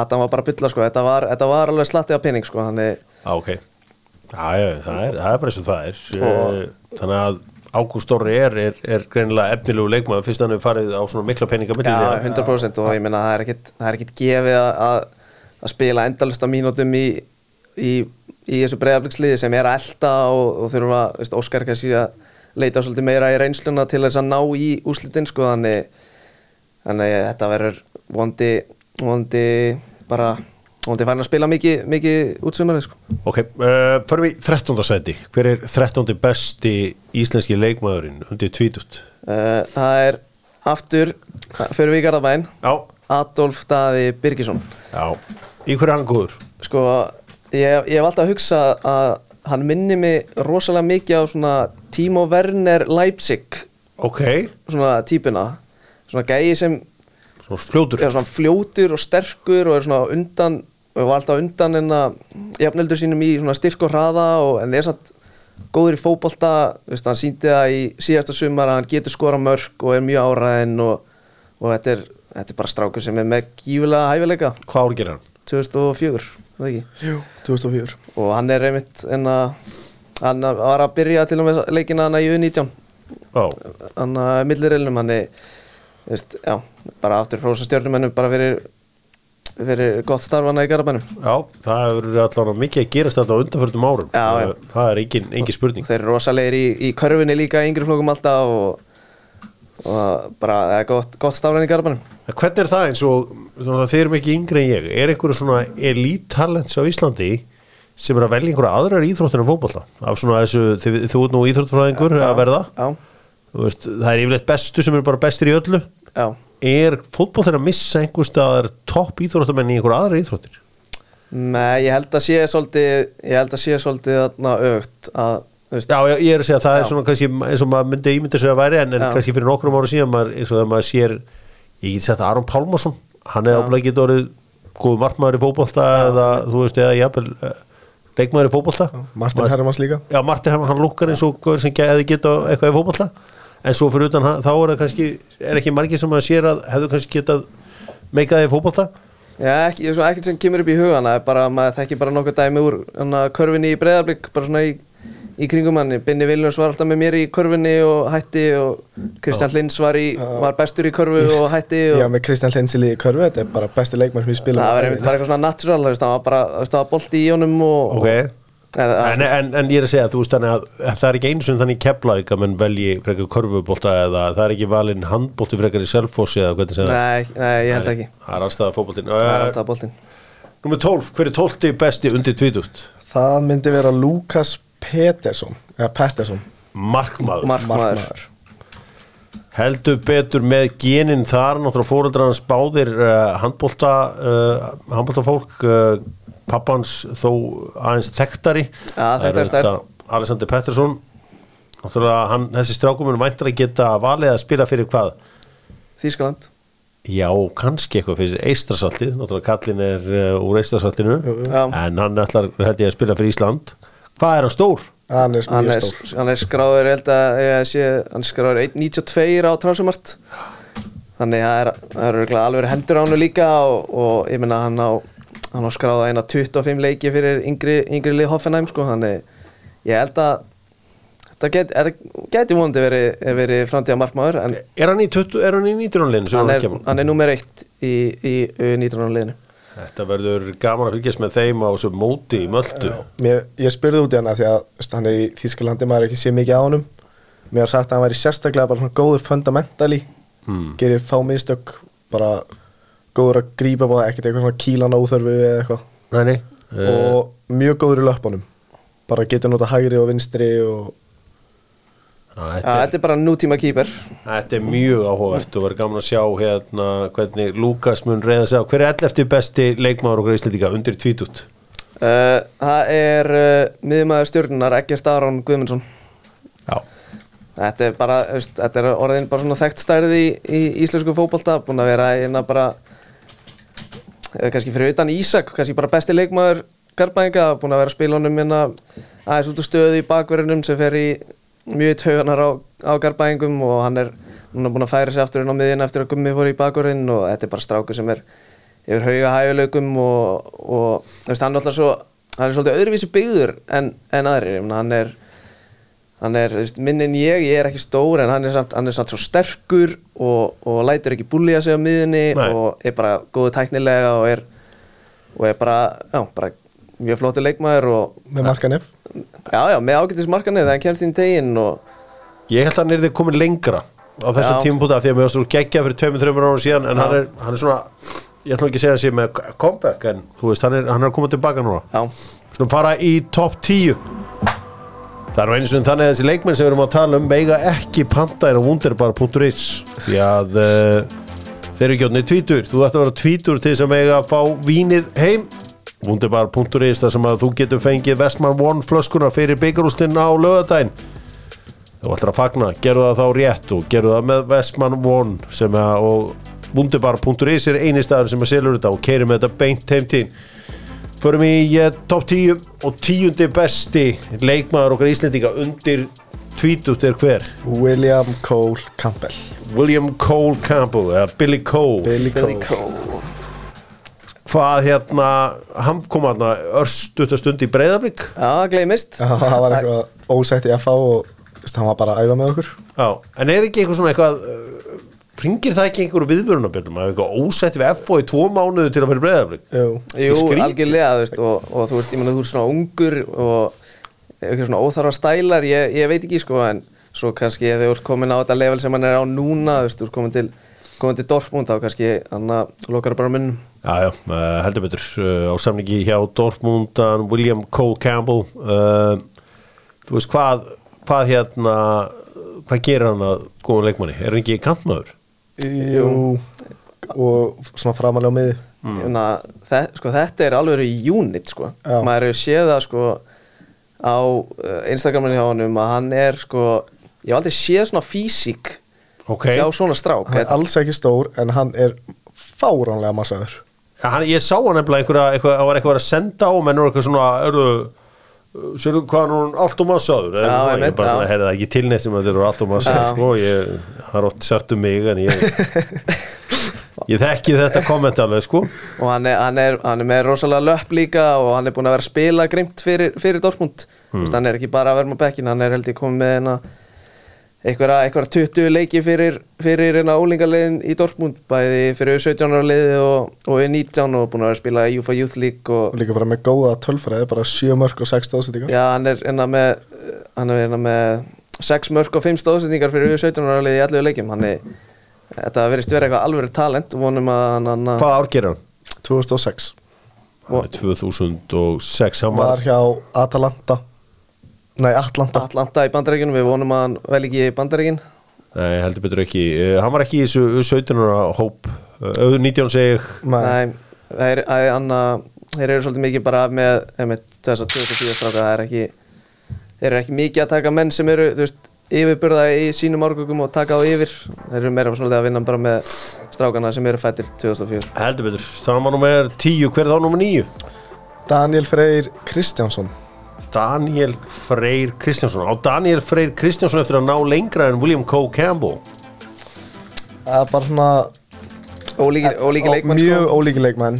Adam var bara að bylla sko, þetta var, þetta var alveg slatti af pening sko, hann er, Já, ok. Já, já, það er, það er bara eins og það er. Og- Eh, Þannig að Ágúst Orri er, er, er greinilega efnilegu leikmaður fyrst hann hefur farið á svona mikla peninga milli já, liða. 100% og ég meina það er ekkit, það er gefið að, að, að spila endalista mínútum í, í, í þessu breyðafliksliði sem er að elda og, og þurfa, veist, Óskar kannski að leita svolítið meira í reynsluna til þess að ná í úslitin sko, þannig þannig að þetta verður vondi, vondi bara vondi farin að spila mikið, mikið útsumari sko. Ok, uh, förum við í 13. seti Hver er 13. besti íslenski leikmaðurinn undir tvítut? uh, það er aftur fyrir við Garðabæn Já, Adolf Daði Birgisson já Í hverju er hann góður? sko, ég, ég hef alltaf að hugsa að hann minni mig rosalega mikið á svona Timo Werner Leipzig Ok, svona típuna svona gæi sem svona fljótur. Er svona fljótur og sterkur og er svona undan og var alltaf undan en að jafneldur sínum í svona styrk og hraða og en er samt góður í fótbolta. Veist, hann síndi það í síðasta sumar að hann getur skora mörg og er mjög áræðin og, og þetta, er, þetta er bara strákur sem er með gífulega hæfileika. Hvað ár gerir hann? 2004, það ekki? Jú. 2004 og hann er einmitt en að hann var að byrja til og með leikina hann í U19 Já, hann að millirilnum hann er veist, já, bara aftur hrósa stjórnumennum bara fyrir, fyrir gott starfana í Garabænum já það hefur allavega mikið að gerast þetta á undanförnum árum. Já, já. Uh, Það er engin, engin spurning. Þeir eru rosalegir í, í körfunni líka yngri flokkum alltaf og, og bara það er gott, gott starfana í Garabænum Hvernig er það eins og þeir eru mikið yngri en ég er einhverju svona elite talents á Íslandi sem er að velja einhverja aðrar íþróttir en fótballa af svona þessu, þið, þú ert nú íþróttfræðingur að verða? já, veist, það er yfirleitt bestu sem eru bara bestir í öllu. Já. Er fótbollir að missa einhver staðar topp íþróttamenn í einhverja aðra íþróttir? Nei, ég held að sé svolítið ég held að sé svolítið þarna aukt að, þú veist, Já, ég, ég er að segja að það Já. er svona kannski eins og maður myndi ímynda sig að væri en, en Já. kannski fyrir nokkrum ára síðan maður, eins og þegar maður sér ég get sett Aron Pálmarsson hann er Já. áblæð getur orðið góð markmaður í fótbolta eða þú veist eða jafnvel eh, leikmaður í fótbolta. Martin Hermans líka. Já, Martin Hermann, hann lukkar eins og sem hefði geta eitthvað í fótbolta en svo fyrir utan þá er það kannski er ekki margir sem að sér að hefðu kannski getað meikaði í fótbolta? Já, ekki, svo ekkert sem kemur upp í hugan það er bara, maður þekki bara nokkuð dæmi úr hana, körfinni í breyðarblik, bara svona í, í kringum hann, Binni Viljons var alltaf með mér í körfinni og hætti og Kristján Lins var, í, var bestur í körfu og hætti og Já, með Kristján Hlensil í körfu, þetta er bara besti leikmann sem ég spila það var einmitt bara eitthvað svona natural, það var bara, það var bolti í honum og, Ok. og en, En, en, en ég er að segja, þú veist þannig að að það er ekki einu sem þannig keflaðik að menn velji frekar körfubólta eða það er ekki valinn handbólti frekar í selfossi eða hvernig sem nei, nei, ég held ekki. Það er allstað fótbóltin það er alltaf boltin Númer 12, hver er 12 besti undir 20? Það myndi vera Lukas Pettersson. Markmaður. Markmaður Heldur betur með genin þar náttúrulega fóreldrarnas báðir uh, handbólta uh, handbóltafólk uh, pappans þó aðeins þekktari. Ja, auðvitað Alexander Pettersson. Náttúrulega hann, þessi strákuminn væntar að geta valið að spila fyrir hvað? Þýskaland. Já, kannski eitthvað fyrir Eistrasaltið, náttúrulega kallin er úr Eistrasaltinu Já. en hann ætlar held ég að spila fyrir Ísland. Hvað er hann stór? Hann er hann er, hann er skráður ég held að ég sé, hann er skráður 1.92 á transumart þannig að það er, það er örugglega alveg hendur á hann líka og, og ég meina hann á hann á skráða eina 25 leiki fyrir yngri, yngri lið Hoffenheim sko þannig ég held að þetta get, þetta geti vonandi verið, verið framtíða markmaður en Er hann í, 20, er hann í 19 liðinu? sem hann er, kemur? hann er nummer eitt í, í 19. liðinu Þetta verður gaman að fylgjast með þeim á þessu móti í möldu Mér, Ég spurði út í hana því að hann er í Þýskalandi, maður ekki sé mikið á honum. Mér har sagt að hann væri sérstaklega bara svona góður fundamentali. Hmm. Gerir fá minnstök bara góður að grípa bá ekkert eitthvað svona kílana óþörfu eða eitthvað. Nei, nei. Uh, og mjög góður í löpunum bara getur nota hægri og vinstri og þetta, er, þetta er bara nútíma kýper þetta er mjög áhugavert og verður gaman að sjá hérna hvernig Lukas mun reyða sig á Hver er 11. besti leikmaður okkur íslendinga undir tvítút? uh, það er uh, miðjumæður stjórnunar Egger Staron Guðmundsson Já Þetta er bara, veist, þetta er orðin bara svona þekkt stærði í, í íslensku fótbolta búin að vera hérna bara eða kannski fyrir utan Ísak kannski bara besti leikmaður Garbaðinga búin að vera að spila honum hérna aðeins út á stöðu í bakverðinum sem fer í mjög tauganar á, á Garbaðingum og hann er núna búin að færa sig aftur inn á miðin eftir að gummi fór í bakverðin og þetta er bara strákur sem er yfir hauga hæguleikum og, og veist, hann er alltaf svo hann er svolítið öðruvísi byggður en, en aðrir, ég meina, hann er hann er, veist, minn en ég, ég er ekki stór en hann er samt, hann er samt svo sterkur og, og lætur ekki búlja sig á miðunni Nei. og er bara góðu tæknilega og er, og er bara, já, bara mjög flótið leikmaður og með markanef já, já, með ágættis markanið þegar hann kemst inn teginn og Ég held að hann er þið komin lengra á þessum Já. tímpúta því að mér varst þú geggja fyrir 2-3 ára síðan en hann er, hann er svona ég ætlum ekki að segja sé með comeback en þú veist, hann er, hann er að koma tilbaka núna. Já, Svona fara í topp 10 Það er nú einu sinni þannig að þessi leikmenn sem við erum að tala um meiga ekki panta er á wunderbar.is því að uh, þeir eru ekki átnið tvítur þú ætti að vera tvítur til þess að meiga að fá vínið heim wunderbar.is þar sem að þú getur fengið Vestman One flöskuna fyrir byggarústinn á lögadaginn þú ætlar að fagna, gerðu það þá rétt og gerðu það með Vestman One sem að og wunderbar.is er eini staður sem að selur þetta og keirir með þetta beint heim til þín. Förum í uh, top 10 og tíundi besti leikmaður okkar Íslendinga undir tvítut er hver? William Cole Campbell. William Cole Campbell eða Billy Cole. Billy Cole hvað hérna, hann kom hérna örstuta stund í breyðablík já, það gleymist. Það var eitthvað ósætt í FH og hann var bara að æfa með okkur. Já, en er ekki eitthvað svona eitthvað uh, ringir það ekki einhverju viðvörunarbjörnum að eitthvað ósætt við FO í tvo mánuðu til að fyrir breyðablík Jú, algjörlega, þú veist, og, og þú veist, ég meina, þú ert svona ungur og eitthvað svona óþarfa stælar, ég, ég veit ekki, sko, en svo kannski ef þú ert komin á þetta level sem hann er á núna, þú veist, til Dortmund, þá kannski hann lokar bara munnum. Já, já, uh, heldur betur uh, á samningi hjá Dortmundan William Cole Campbell uh, þú veist hvað hvað hérna, hvað gerir hann að góðan leikmanni, er hann ekki kantmaður? Jú og svona framalega á miði Ég meina, þe sko, þetta er alveg í unit, sko. Já. Maður hefur séð það, sko, á uh, Instagraminu hjá honum að hann er, sko, ég hef aldrei séð svona físík Ok, hjá svona strák. hann er alls ekki stór en hann er fáránlega massaður ja, hann, ég sá hann nefnilega einhverja, eitthvað, það var eitthvað að senda á og menn voru eitthvað svona, eru sérðu hvað hann er allt og massaður Já, eitthvað, ég einmitt, bara, já. heyrði það ekki til neitt sem að þeir eru allt og massaður Já. sko, ég, það er oft sért um mig en ég, Ég þekki þetta komment alveg sko og hann er, hann, er, hann er með rosalega löpp líka og hann er búin að vera að spila grimt fyrir, fyrir Dortmund mm. hann er ekki bara að vera með bekkin hann er held ég komið með hérna einhverja, einhverja 20 leiki fyrir, fyrir hérna ólingarlegin í Dortmund bæði fyrir 17 ára liði og, og 19 og búin að spila í UFA Youth League og Og líka bara með góða tölfræði, bara 7 mörg og 6 stóðsendingar. já, hann er hérna með hann er hérna með 6 mörg og 5 stóðsendingar fyrir 17 ára liði í allir leikjum hann er, þetta verðist vera eitthvað alveg talent og vonum að hann, hann Hvað ár gerir hann? 2006. Hann er 2006 hann Var var hjá Atalanta. Nei, Atlanta. Atlanta í bandaríkjunum, við vonum að hann vel ekki í bandaríkin Nei, heldur betur ekki uh, Hann var ekki í þessu 17 ára hóp uh, 19 seg Nei. Nei, þeir, að, anna, þeir eru svolítið mikið bara með, með þess að 2004 stráka, það er ekki þeir eru ekki mikið að taka menn sem eru þú veist, yfirburða í sínum árgöngum og taka á yfir, þeir eru meira svolítið að vinna bara með strákana sem eru fættir 2004 Heldur betur, það var nummer 10 Hver er þá nummer 9? Daniel Freyr Kristjánsson. Daniel Freyr Kristjánsson Á Daniel Freyr Kristjánsson eftir að ná lengra en William K. Campbell Það er bara svona Ólíki, ólíki ó- leikmenn Mjög sko. ólíki leikmenn.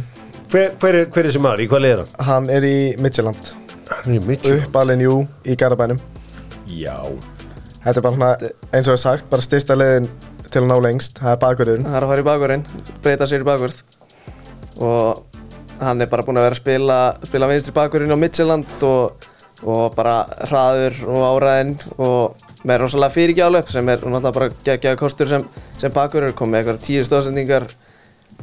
Hver, hver, er, hver er þessi maður? Í hvað leir hann? Hann er í Midtjylland. Er Uppalinn, jú, í Garabænum. Já Þetta er bara svona, eins og ég hef sagt, bara styrsta leiðin til að ná lengst. Það er bakurinn. Það er að fara í bakvörðin, breyta sér í bakvörð og hann er bara búinn að vera að spila, spila vinstri bakvörðin á Midtjylland og, og bara hraður og áræðin og með rosalega fyrirgjálöp sem er náttúrulega bara geggjaða kostur sem, sem bakvörður komið eitthvað tíu stóðsendingar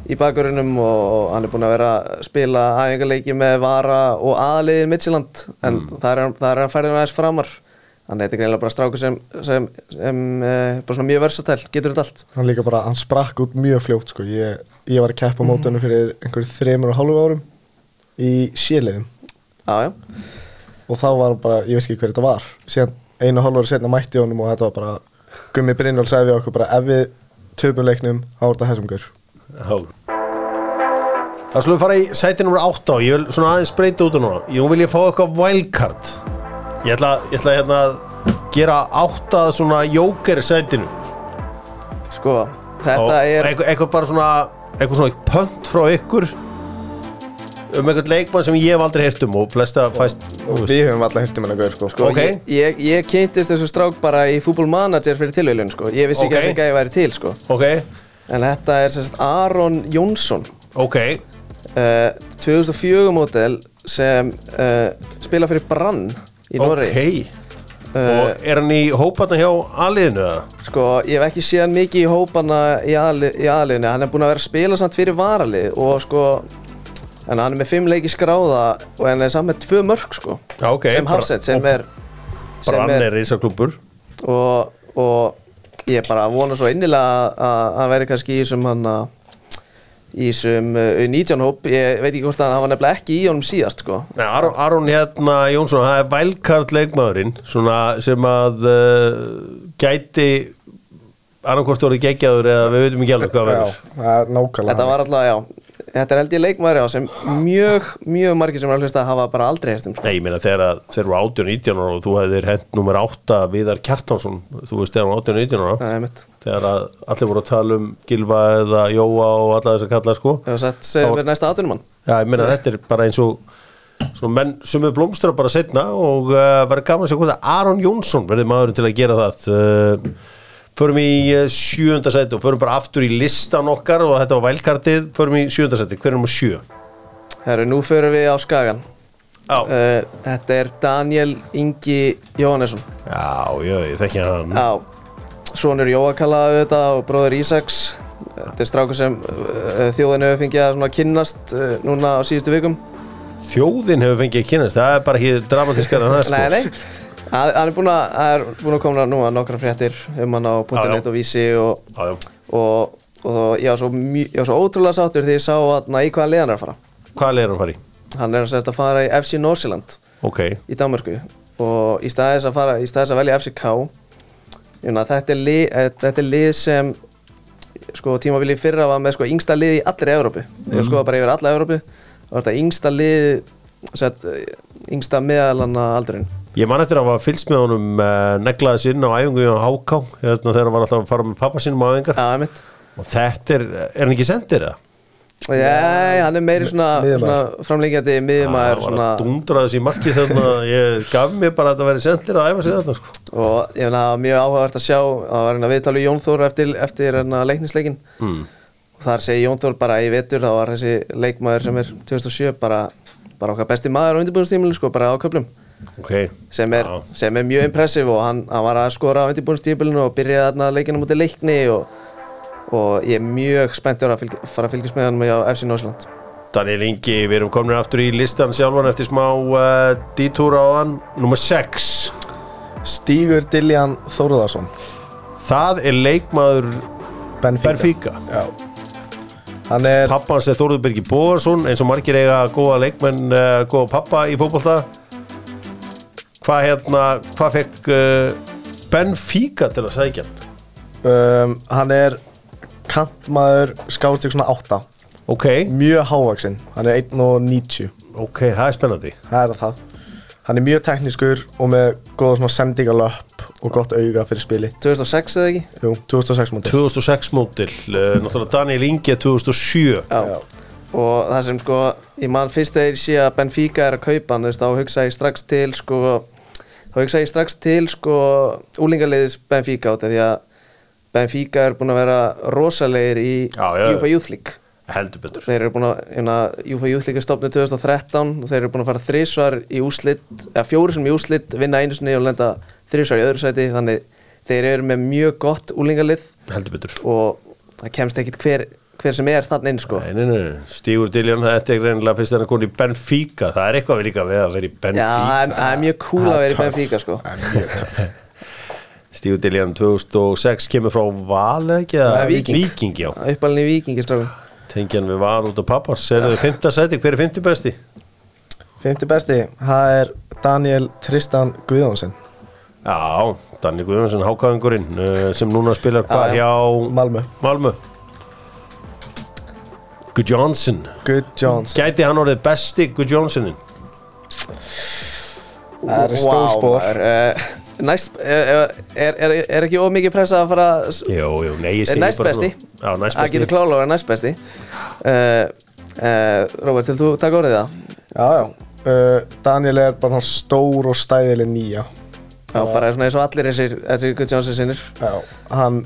í bakvörðinum og hann er búinn að vera að spila æfingarleiki með Vara og aðliðin Midtjylland en það er, það er að færða aðeins framar. Þannig að þetta er greinlega bara strákur sem, sem, sem eh, bara svona mjög versatæl, getur þetta allt. Hann líka bara, hann sprakk út mjög fljótt, sko. Ég, ég var að keppa mótunum fyrir einhverjum þreymur og hálfu árum í séliðum. Já, já Og þá var bara, ég veist ekki hver þetta var. Síðan einu og hálfu ári setna mætti honum og þetta var bara, Gummi Brynjól sagði við okkur bara, ef við töpum leiknum, þá er þetta þessum gaur. Já Það slúum fara í sæti nr. 8 og ég vil svona aðeins breyta út og núna Ég vil ég fá eitthvað wildcard Ég ætla, ég ætla hérna að gera 8 svona jóker sætinu Sko, þetta Og er eitthvað, eitthvað bara svona eitthvað svona pönt frá ykkur um eitthvað leikmann sem ég hef aldrei heyrt um og flesta fæst Og við höfum alltaf hýrt um hennar gaur, sko. sko, ok. ég, ég, ég kynntist þessu strák bara í fútbolmanager fyrir tilvæljun sko. Ég vissi Ok. ekki að þessi gæði væri til sko. Ok, En þetta er sérst Aron Jónsson ok uh, 2004 mótel sem uh, spila fyrir Brann í Norri Ok Og er hann í hóparna hjá aliðinu eða? Sko, ég hef ekki séð hann mikið í hópana í, aðli, í aðliðinu, hann er búinn að vera að spila samt fyrir varalið og sko en hann er með fimm leiki skráða og hann er samt með tvö mörg sko. Já, ok sem hafsett, sem er sem Brann er, risaklúpur og, og ég bara vona svo innilega að- að hann veri kannski í þessum hann að í þessum uh, 19 hóp. Ég veit ekki hvort að hann var nefnilega ekki í honum síðast sko. Nei, Aron, Aron hérna Jónsson, það er vælkart leikmaðurinn svona sem að uh, gæti annarkvort orðið geggjaður eða við veitum ekki alveg hvað Já, verður. er. Þetta var alltaf, já, þetta er held ég leikmaður já, sem mjög, mjög margir sem er að hlusta hafa bara aldrei hérst um sko. Nei, ég meina þegar að- þeir eru 18-19 ára og þú hefðir hent nummer 8 Viðar Kjartansson, þú veist þegar hann var 18-19 ára er mitt þegar að allir voru að tala um Gilva eða Jóa og alla þess að kalla sko Það var verið næsta atvinnumann. Já, ég meina þetta er bara eins og svona menn sem er blómstra bara setna og uh, verður gaman að segja hvað það Aron Jónsson verður maðurinn til að gera það. Uh, förum í uh, sjöunda seti og förum bara aftur í listan okkar og þetta var vælkartið, förum í sjöunda seti hver er nummer sjö? Herru, nú förum við á Skagan Já, uh, Þetta er Daniel Ingi Jóhannesson. Já, já, ég þekki hann. Já, sonur Jóakalla auðvitað og bróður Ísaks. Þetta er strákur sem uh, þjóðin hefur fengið að kynnast uh, núna á síðustu vikum. Þjóðin hefur fengið að kynast, það er bara ekki dramatískar en það sko. Nei, nei Hann hann er búinn að, er búinn að koma nokkra fréttir um hann á. .net og vísi og, Já, já. og, og ég var svo, ég var svo ótrúlega sáttur því ég sá að na, í hvaða liðan er að fara. Hvað leir hann fari? Hann er að, að fara í FC Norseland Ok, í Danmörku. Og í staðis að fara, í staðis að velja FCK Juna, þetta, er lið, þetta er lið sem sko tímabilið í fyrra var með sko yngsta lið í allri Evrópu. Þegar sko bara yfir alla Evrópu og þetta yngsta lið sett, yngsta meðalanna aldurinn ég man eftir að hafa fylgst með honum uh, neglaði sinn á æfingu á Háká hérna þegar hann var alltaf að fara með pappa sínum á æfingar Já, einmitt og þetta er, er hann ekki sendir það? Nei, hann er meiri svona, svona framlengjandi miðjumæður var svona, að dundra þessi marki þannig að ég gaf mér bara að þetta væri sendir að æfa sig þarna sko. og ég meina mjög áhugavert að sjá að var hérna viðtalið Jón Þór eftir, eftir hérna leiknisleikin mm. og þar segi Jón Þór bara í vetur þá var þessi leikmaður sem er 2007 bara, bara okkar besti maður á undirbúinstímilinu sko, bara á köplum ok, sem er, Já. sem er mjög impressiv og hann, hann var að skora á undirbúinstímilinu og byrjaði þarna leikinu mútið leikni og, og ég er mjög spenntur að fylg, fara að fylgjast með hann á FC Norsland Daniel Ingi, við erum komin aftur í listan sjálfan eftir smá uh, dítúra á hann. Nummer 6 Stígur Diljan Þórðarsson það er leikmaður Benfica, Benfica. Já. Hann er pappans er Þórður Birgir Bóðarsson eins og margir eiga góða leikmenn uh, góða pappa í fótbolta hvað hérna hvað fekk uh, Benfica til að sækja hann? Um, Hann er kantmaður skáðstík svona 8 ok, Mjög hávaksinn Hann er 1.90 ok, það er spennandi. Það er það. Hann er mjög teknískur og með góða svona sendingalöpp og gott auga fyrir spili. 2006 eða ekki? Jú, 2006 mútið 2006 mótil, uh, náttúrulega Daniel Ingi er 2007 Já. og það sem sko ég man fyrst þegar ég sé að Benfica er að kaupa hann þú veist, þá hugsa ég strax til sko þá hugsa ég strax til sko úlingaliðis Benfica af því að Benfica er búin að vera rosalegir í Youth League. Heldur betur. Þeir eru búin að hérna, UEFA Youth League er stopnið 2013 og þeir eru búin að fara þrísvar í úslit eða fjóri sem í úslit, vinna einu sinni og lenda þrísvar í öðru sæti. Þannig þeir eru með mjög gott úlingalið heldur betur. Og það kemst ekkit hver, hver sem er þannig inn sko. Stígur Diljan, þetta er reynilega fyrst að hann kom í Benfica, það er eitthvað við líka við að vera í Já, Benfica það er- það er mjög cool að vera í Benfica sko. Stígur Diljan 2006 kemur frá Val ekki? já, Uppalinn í Víkingistrákum tengjan við Val út af pappars er þið fymta seti, hver er fymti besti? Fymti besti, það er Daniel Tristan Guðjónsson. Já, Danni Guðjónsson, hákáðingurinn uh, sem núna spilar hvað Já, já. hjá Malmö. Malmö Guðjónsson Good Jones Gæti hann orðið besti Guðjónssonin? Það er stór spór. maður, uh, Næst, uh, er, er, er ekki of mikið pressa að fara Jú, jú, nei, ég segi næst bara besti? svona Já, næst Það besti. getur klála að vera næst besti. Uh, uh, Róbert, til þú taka orðið það? Já, já. Uh, Daniel er bara stór og stæðileg nýja. Já, bara svona eins og allir þessir, þessir Good Johnson sinnir Já, hann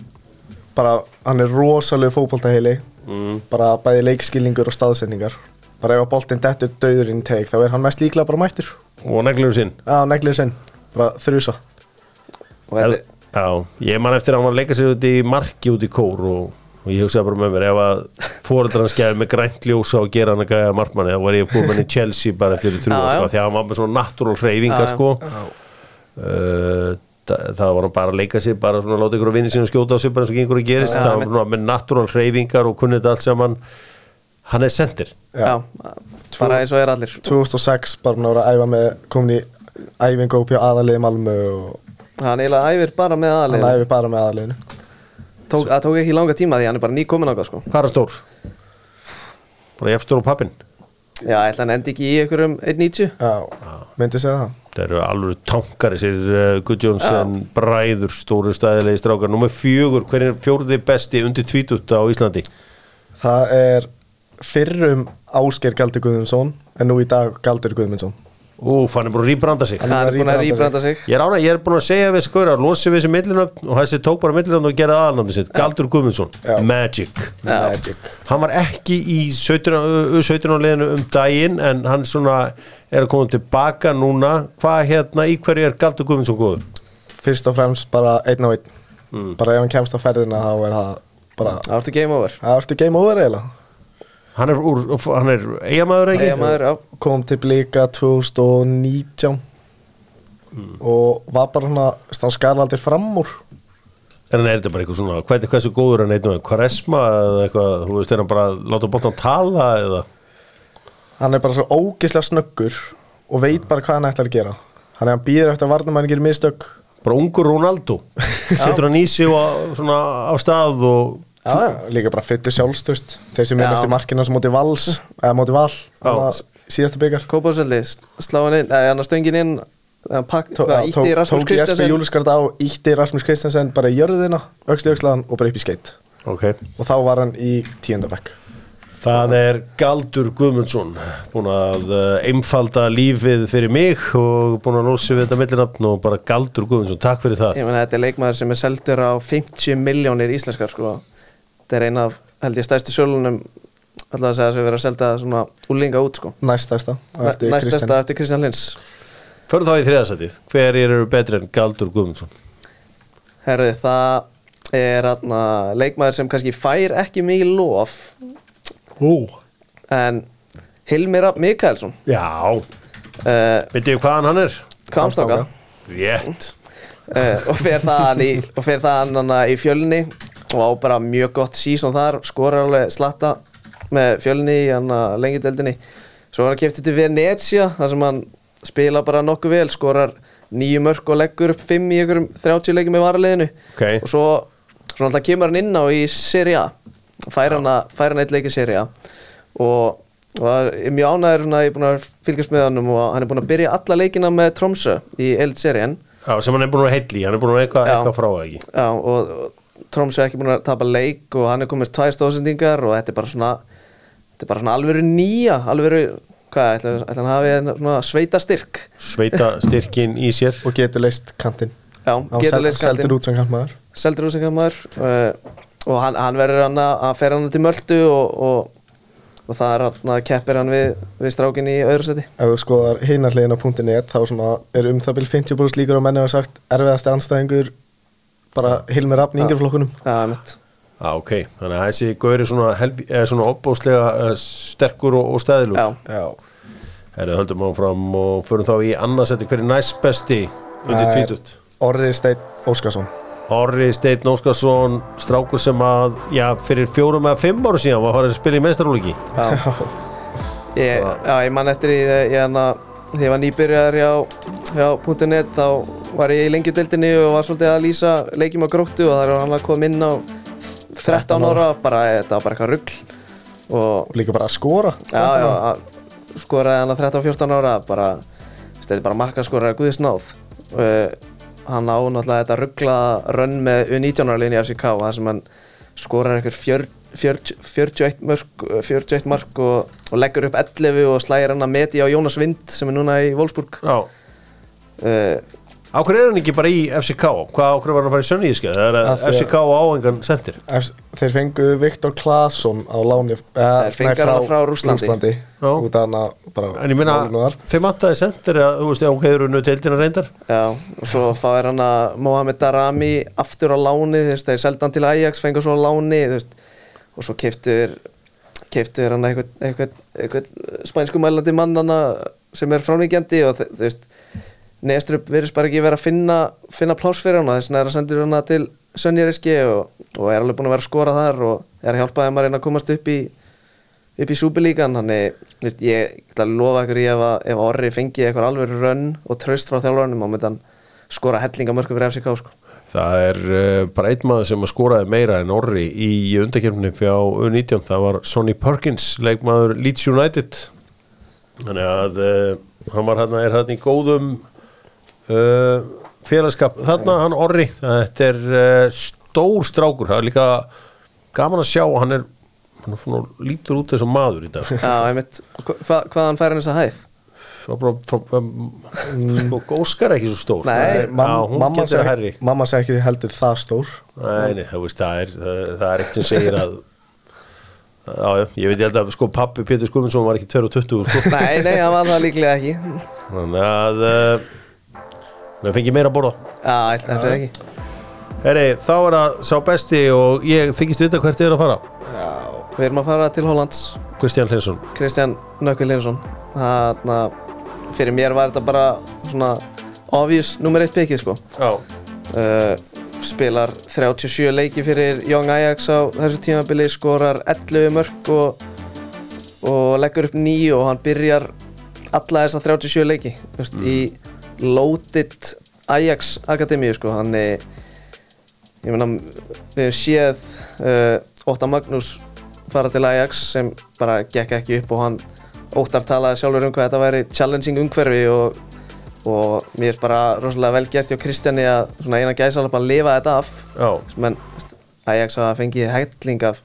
bara, hann er rosalega fótboltaheili mm. bara bæði leikskilningur og staðsendingar bara ef að boltinn dettur döður inn í teik þá er hann mest líklega bara mættur. Og neglur sinn. Já, neglið sinn, bara þrjusa Og þetta, Já, ég man eftir að hann var að leika sér út í marki út í kór og, og ég hugsaði bara með mér ef að fóreldrar hans gefið með grænt ljósa og gera hann að gæja markmanni þá var ég búið með hann í Chelsea bara eftir þrjú sko, því að hann var með svona natural hreyfingar Já, já. sko. Uh, það, það var hann bara að leika sér bara svona að láta ykkur að vinni sín og skjóta á sig bara eins og gengur að gerist, Já, það svona með natural hreyfingar og kunnið þetta allt saman. Hann er sendir. Já, bara eins og er allir. 2006 bara hann að æfa með komin í æfingu upp hjá aðaliði Malmö og Hann eiginlega æfir bara með hann aðalegin æfi bara með aðaliðinu Tók, Það tók ekki langa tíma því hann er bara ný komin ákvað sko. Hvað er hann stór? Bara jafnstór og pappin Já, ætla hann endi ekki í einhverjum 1.90 Já, myndi segja það. Það eru alveg tankari sér uh, Guðjónsson bræður stóru stæðilegi strákar. Númer fjögur, hver er fjórði besti undir tvítut á Íslandi? Það er fyrrum Ásker Galdur Guðmundsson en nú í dag Galdur Guðmundsson Úf, hann er búin að rýbranda sig. Hann er búin að rýbranda sig. Ég er, ána, ég er búin að segja við þessi gauðra losi við þessi millinöfn og þessi tók bara millinöfn og geraði aðalnafni sitt. Galdur Guðmundsson. Magic. Magic. Hann var ekki í 17 á- 17 á liðinu um daginn en hann svona er að koma tilbaka núna. Hvað hérna, í hverju er Galdur Guðmundsson góður? Fyrst og fremst bara einn og einn. Bara ef hann kemst á ferðina þá er það bara Það vartu game over. Það ertu game over eiginlega Hann er, úr, hann er eigamæður ekki? Eyjamaður, já. kom til blika 2019 og var bara svona hann skar aldrei fram úr En er þetta bara eitthvað svona, hvað er hversu góður en eitthvað, karesma eða eitthvað, þú veist, er hann bara að láta bóttan tala eða? hann er bara svo ógislega snöggur og veit bara hvað hann ætlar að gera hann er hann býður eftir að varnamæni gerir mistök Bara ungur Ronaldo, setur hann í sig og svona á stað og, já, já, líka bara fyttu sjálfstöst þeir sem er eftir markina sem móti vals eða móti val síðasta byggar Kópásveldi, slá hann inn, eða stöngin inn ítti tók- Rasmus tók Jesper Kristjansen Júliskart á ítti Rasmus Kristjansen bara í jörðina, auksli aukslan og bara upp í skeitt. Ok. Og þá var hann í tíundabæk Það er Galdur Guðmundsson búin að uh, einfalda lífið fyrir mig og búin að lósi við þetta millinafn og bara Galdur Guðmundsson, takk fyrir það. Ég meina þetta er leikmaður sem er seldur á 50 miljónir íslenskar sko. Þetta er eina af, held ég, stærstu sölunum alltaf að segja að við verðum að selda svona úlinga út sko. næstæsta eftir Næst eftir Kristján Lins Förum þá í þriðasætið, hver eru betri en Galdur Guðmundsson? Herðu, það er atna, leikmaður sem kannski fær ekki mikið lof Ó en Hilmir Rapp Mikaelsson. Já, uh, veitir hvaðan hann er? Kamstanga Rétt. Uh, og fer það í, hann í fjölni og á bara mjög gott sísón þar skorar alveg slatta með fjölni í hann lengjadeldinni svo var hann kæftið til Venecia þar sem hann spila bara nokkuð vel skorar nýju mörg og leggur upp fimm í einhverjum 30 leikjum með varaliðinu. Ok. og svo, svo alltaf kemur hann inn á í Serie A. Fær hann, að- fær hann eitt leik í Serie A. Og, og það er mjög ánæður svona, ég er búin að fylgjast með hann og hann er búin að byrja alla leikina með Tromsø í Eldserien Já, sem hann er búin að heilli, hann er búin að eitthvað, eitthvað frá það ekki? Já, og, og Tromsø er ekki búin að tapa leik og hann er komist tvær stóðsendingar og þetta er bara svona þetta er bara svona alvöru nýja alvöru, hvað, ætla, ætla hann hafi svona sveita styrk Sveita styrkin í sér. Og getur leist kantinn. Já, getur leist seldur kantinn. út sem kantmaður. Seldur úsengamæður uh, og hann, hann verður hann að að fer hann til Möldu og, og, og það er hann að keppir hann við, við strákin í öðru seti ef þú skoðar hinarliðin á .net þá svona er um það byrj 50% líkur á menni hafa sagt erfiðasti anstæðingur bara Hilmir Raffn í yngri flokkunum Já, mitt Já, ok, þannig að þessi gauri svona, svona opbóðslega uh, sterkur og, og stæðilur Já, já. Herru, höldum áfram og förum þá í annarsætti hver er næst besti undir Það er tvítut Orri Steinn Óskarsson. Orri Steinn Óskarsson strákur sem að, já, fyrir fjórum eða fimm ára síðan var að fara að spila í meistarúliki já. Ég, já, ég man eftir því þegar ég hann að þegar ég var nýbyrjar hjá, hjá .net þá var ég í lengjudeldinni og var svolítið að lýsa leikjum á gróttu og það er hann að koma inn á 13 ára, bara, þetta var bara eitthvað rugg og og líka bara að skora. Já, já, að- skoraði hann að 13-14 ára bara, þetta er bara markaskoraði guðis náð. Uh, hann á náttúrulega þetta ruggla rönn með U19 ára liðin í FCK þar sem hann skorar eitthvað fjör, 40, 41 mörg 41 mark og, og leggur upp 11 og slægir hann að meti á Jónas Vind sem er núna í Wolfsburg. Já, uh, ákveð er hann ekki bara í FCK hvað ákveð var hann að fara í Sönníðiske það er FCK á áhengan sendir. Þeir fengu Viktor Claesson á láni Þeir fengu hann frá Rússlandi. Rússlandi. Út af hann að bara en ég þar. þeim vantaði sendir að, þú veist, ákveð eru nú deildina reyndar. Já, og svo fáir hann að Mohamed Darami aftur á láni þeir seldi hann til Ajax, fengur svo á láni þú veist, og svo keiftur keiftur hann eitthvað, eitthvað, eitthvað spænsku mælandi mann hana sem er frámíkjandi og þú veist Nestrup virðist bara ekki vera að finna finna pláss fyrir hann þess vegna er að sendur hann til Sönjariski og, og er alveg búin að vera að skora þar og er að hjálpa þeim að reyna að komast upp í upp í Súbelíkan þannig ég ætla að lofa ykkur í ef, ef Orri fengi eitthvað alveg rönn og tröst frá þjálfarnum og myndi hann skora hellingamörku fyrir FCK sko. Það er uh, bara einn maður sem að skoraði meira en Orri í undakefni fjá U19, það var Sonny Perkins leikmaður Leeds United. Þannig að uh, hann var hann er hann í góðum uh, félagskap. Þarna hann Orri, þetta er stór strákur, það er líka gaman að sjá, hann er hann lítur út þessum maður í dag Já, einmitt, hva, hvaðan fær hann þessa hæð? Sko, Óskar er ekki svo stór. Nei, Það er- Mam, já, mamma, getur seg, herri mamma segi ekki heldur það stór. Nei, nei, veist, það er, það, það er eitt sem segir að Já, já, ég veit ég held að sko pappi Pétur Skumundsson var ekki 22 sko. Nei, nei, hann var það líklega ekki. Þannig að uh, við fengið meira að borða. Já, þetta er ekki. Herri, þá er það sá besti og ég þykist vita hvert þið er að fara. Við erum að fara til Hollands. Kristján Hlinsson Kristján Nökkul Linsson Þannig að fyrir mér var þetta bara svona obvious nummer eitt pikkið sko. Uh, spilar 37 leiki fyrir Young Ajax á þessu tímabili skorar 11 mörg og, og leggur upp nýju og hann byrjar alla þessa 37 leiki. Þú veist, í loaded Ajax akademíu sko. Hann er ég meina við hefum séð uh, Óttar Magnús fara til Ajax sem bara gekk ekki upp og hann Óttar talaði sjálfur um hvað þetta væri challenging umhverfi og og mér er bara rosalega vel gert hjá Kristjáni að svona eina gæsa alveg að lifa þetta af. Já, menn Ajax hafa fengið hætling af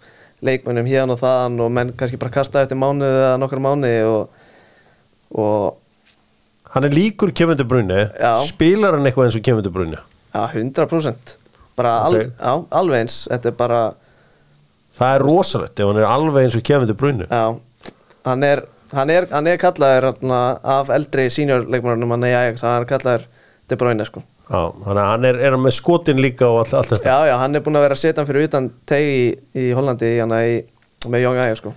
leikmönnum hérna og þaðan og menn kannski bara kasta eftir mánuði eða nokkar mánuði og, og Hann er líkur Kevin De Bruyne. Já. Spilar hann eitthvað eins og Kevin De Bruyne? ja, 100% bara al, Ok. já, alveg eins. Þetta er bara Það er rosalegt ef hann er alveg eins og Kevin De Bruyne. Já, hann er hann er, hann er kallaður hérna, af eldri seniorleikmörnum hann er er kallaður De Bruyne sko. Já, hann er, er hann með skotin líka og allt, allt þetta. Já, já, hann er búinn að vera hann fyrir utan tegi í, í Hollandi í hana í, með Young Ajax sko.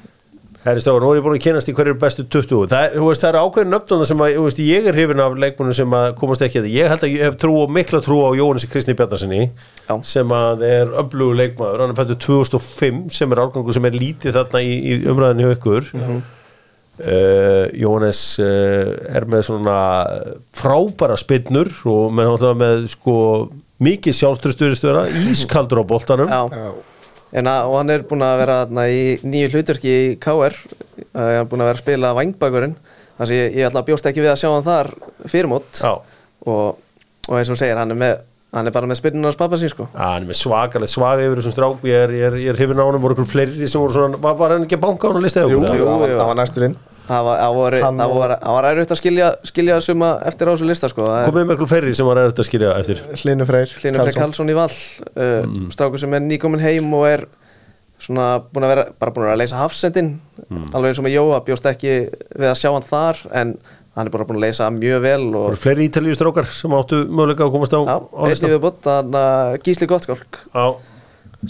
Herri Stráður, nú er ég búin að kynast í hverju bestu 20 Það er, þú veist, það er ákveðin nöfnum sem að, veist, ég er hrifin af leikmunum sem að komast ekki að því. Ég held að ég hef trú og mikla trú á Jóhannes Kristni Bjarnasinni Já. sem að er öflugur leikmaður, hann er fættur 2005 sem er árgangur sem er lítið þarna í, í umræðinni hjá ykkur mm Jóhannes uh, er með svona frábæra spinnur og með, með sko mikið sjálfströsturistöra, ískaldur á boltanum. Já. En að, og hann er búinn að vera þarna í nýju hlutverki í KR uh, hann er búinn að vera að spila vangbakurinn þannig að ég, ég að bjóst ekki við að sjá hann þar fyrirmót. Já. og, og eins og segir, hann er, með, hann er bara með spinnuna á spappa sín sko. Já, hann er með svakalega svaga yfir þessum strák ég er, er, er hrifin á hann, voru ykkur fleiri sem voru svona, var, var hann ekki að banka á hann að lista eða? jú, jú, jú. það var næstur inn það var, erfitt að skilja, skilja suma eftir á þessu lista sko. Það er komið með ykkur fleiri sem var eftir að skilja eftir Hlynur Freyr Hlynur Freyr Karlsson. Í val uh, strákur sem er nýkomin heim og er svona búin að vera bara búin að vera að leysa hafsendin alveg eins og með Jóa bjóst ekki við að sjá hann þar en hann er bara búin að leysa mjög vel og voru fleiri ítalíu strákar sem áttu möguleika að komast á, já, einnig við bútt þannig að Gísli Gottskálk. Já,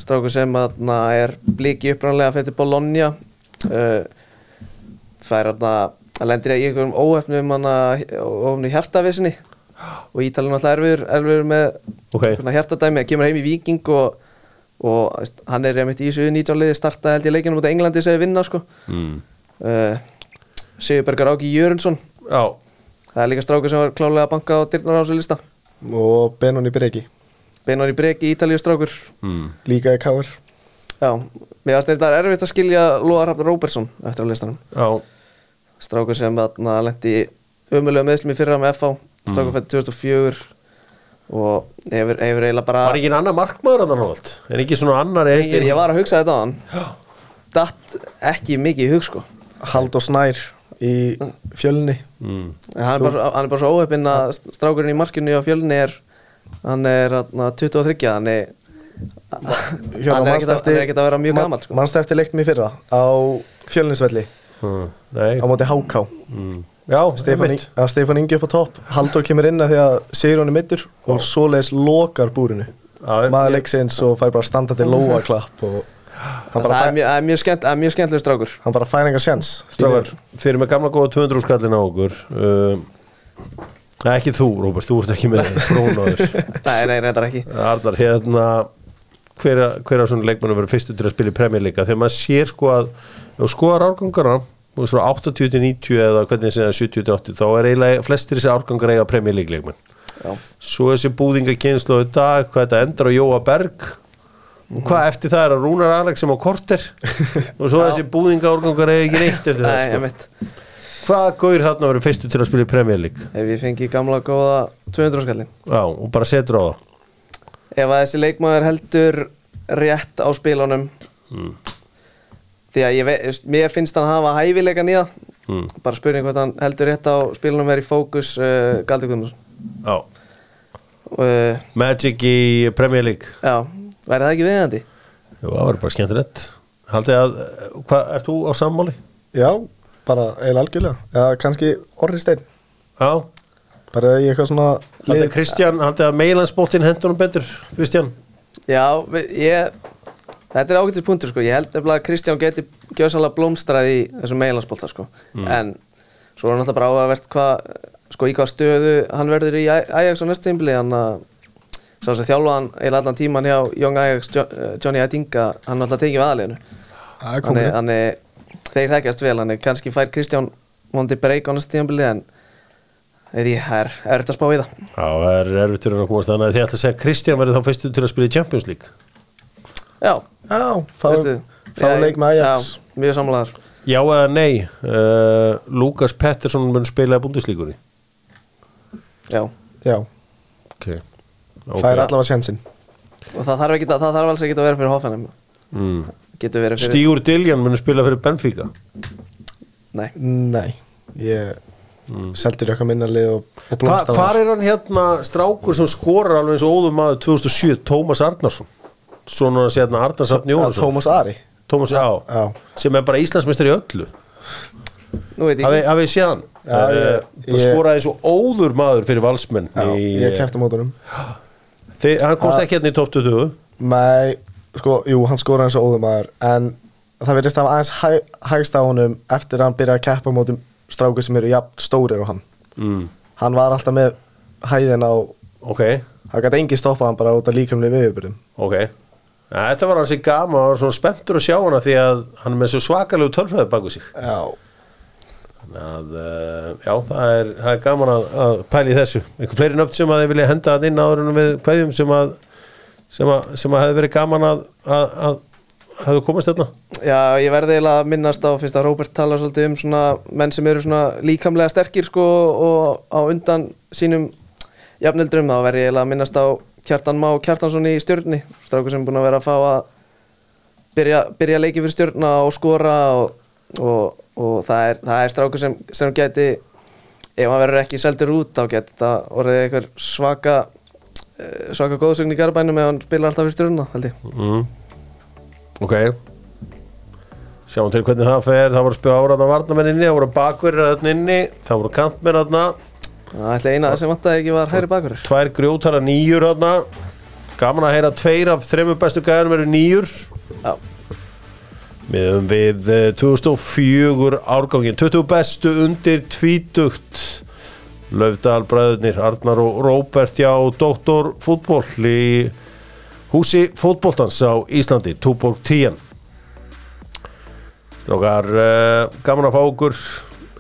strákur sem þarna er bliki upprannlega fyrir Bologna það er að lendir í einhverjum óöfnum óöfnu hjartavissinni og Ítalinn alltaf erfiður, erfiður með ok. svona hjartadæmi, kemur heim í Viking og, og hann er í þessu 19 liði starta held ég leikinu mútið Englandi segi vinna sko. Mm. uh, Sigurbergar Áki Jörundsson Já, það er líka strákur sem var klálega að banka á dyrnar á þessu lista. Og Benoni Breki. Í breki, Ítalíu strákur. Mm. líka í Káur já, mér varst þetta erfitt að skilja Lóa Rafn Róbersson eftir á listanum. Já, strákur sem lendi umulega meðslum í fyrra með FH strákur fætti 2004 og hefur, hefur eiginlega bara var ekki en annar markmaður að hann hólt er ekki svona annar ég, ég, ég var að hugsa þetta á hann. Datt ekki mikið í hug sko. Halldór Snær í fjölni. Mm. En hann er bara, hann er bara svo óheppinn að strákurinn í markinu á fjölni er hann er þarna 23 hann er hann er ekkert að, er að vera mjög gamall sko. mannst eftir leiktum í fyrra á fjölnisvelli? Mm. Nei. Á móti Háká. Mm. Stefán Ingi upp á topp. Halldór kemur inn að því að Sigrún er mittur og svoleiðis lokar búrinu. Já, maður leiksins og fær bara standandi lóa klapp og það bara, er fæ, mjög, er mjög, skemmt, það er mjög skemmtileg strákur. Hann bara fær enga sjans þeir eru með gamla góða 200 skallin á okkur um, ekki þú, Róbert, þú ert ekki með brónaður nei, nei, reyndar ekki. Arnar, hérna hver, hver af svona leikmannum verður fyrstu til að spila í premjörleika þegar maður sér sko að og skoðar árgangana og svo 80-90 eða hvernig það segja 70-80 þá er eiginlega flestir þessi árgangar eiga premjörleikleikmenn Já. svo þessi búðinga kynslu í dag hvað þetta endur á Jóa Berg og hvað eftir það er að Rúnar Alex sem á korter og svo þessi búðinga árgangar eiga ekki neitt eftir það nei, sko. einmitt. hvað gaur hann að vera fyrstu til að spila í premjörleik ef ég fengi gamla góða 200 skallin Já, og bara setur á það. Ef að þessi leikmaður heldur rétt á spilunum því að ég veit, veist, mér finnst hann hafa hæfileika nýða Mm. bara spurning hvort hann heldur rétt á spilunum verið í fókus uh, Galdur Guðmundsson. Uh, Magic í premjörleik já, væri það ekki viðandi? Jú, það var bara skemmtilegt. Haldið að, hvað, ert þú á sammáli? já, bara eiginlega algjörlega. Eða kannski Orri Steinn. Já, bara í eitthvað svona haldið að Kristján, haldið að meilansbóltinn hendunum betur, Kristján? Já, við- ég Þetta er ágættis punktur sko, ég held nefnilega að Kristján geti gjössalega blómstrað í þessum meilansbólta sko, en svo er náttúrulega bara áhugavert hvað, sko í hvað stöðu hann verður í Aj- Ajax á næstu tímbli, hann að sá sem þjálfa hann eða allan tíman hjá Young Ajax, eh, Johnny Adinga, hann er alltaf tekið við er er, hann er þeir þekkjast vel, hann er kannski fær Kristján vondi breyk á næstu tímbli, en ég, það er erfitt að spá í það. Já, það er erfitt fyrir hann að komast þannig að þið ætla að segja Kristján verður þá fyrstu til að spila í Champions League. Já, já, fá ég- leik með Ajax. Já, mjög samlaðar Já eða nei, uh, Lukas Pettersson mun spila í búndislíkunni Já, já, Ok, fær allavega sjansinn og það þarf, ekki, það þarf alls ekki að vera fyrir Hoffenheim. Mm. getur verið fyrir Stígur Diljan munur spila fyrir Benfica? Nei, Nei, ég seldir okkar minnarlið og, og Hva, Hvar er hann hérna strákur sem skorar alveg eins og óðum maður 2007 Tómas Arnarsson? Svona hans hérna Arnarsson Jónsson Tómas Ari. Tómas, já, Já. sem er bara Íslandsmeistar í öllu. Nú veit ég Hafið ekki. hafið séð hann? Já, ég- uh, ég- skoraði svo óður maður fyrir valsmenn Já, í, ég kefti mótunum þið, hann komst ekki hérna í top 20 Nei, sko, jú, hann skoraði eins og óðumæður en það verðist að aðeins hæ, hægst á honum eftir að hann byrjaði að keppa mótum strákur sem eru jafn stórir og hann. Mm. hann var alltaf með hæðin á ok, það gæti engin stoppað hann bara út af líkamlega viðbyrðum ok. Ja, þetta var hans í gama og var svona spenntur að sjá hana því að hann er með svo svakalegu tölfræði baku sig. Já, þannig að uh, já, það er, það er gaman að, að pæla í þessu. Einhver fleiri nöfn sem að þið vilja henda að inn áður en við kveðjum sem að sem að, sem að hefði verið gaman að, að, hefðu komast hérna Já, ég verði eiginlega að minnast á fyrst að Róbert tala svolítið um svona menn sem eru svona líkamlega sterkir sko og á undan sínum jafnöldrum. Þá verði ég eiginlega að minnast á Kjartan Má Kjartansson í stjörni strákur sem er búin að vera að fá að byrja, byrja leiki fyrir stjörna og skora og, og, og það, er, það er strákur sem, sem geti ef hann verður ekki seldur út þá geti þetta orðið eitthvað svaka eh, svaka góðsögn í Garabænum ef hann spilar alltaf fyrir stjörna held ég. Mm. ok. Sjáum til hvernig það fer. Það voru að spjóða áraðna varnamenninni það voru bakverðir þarna inni það voru kantmenn þarna. Það ætla eina sem vantaði ekki var hæri bakurur tvær grjótara nýjur þarna. Gaman að heyra að tveir af þreymur bestu gæðanum eru nýjur Já, Miðum við eh, 2004 árgangin 20 bestu undir tvítugt. Löfdal bræðurnir Arnar og Róbert já Dóttor fútból í húsi fótbóltans á Íslandi Túborg 10 Strákar uh, gaman að fá okkur.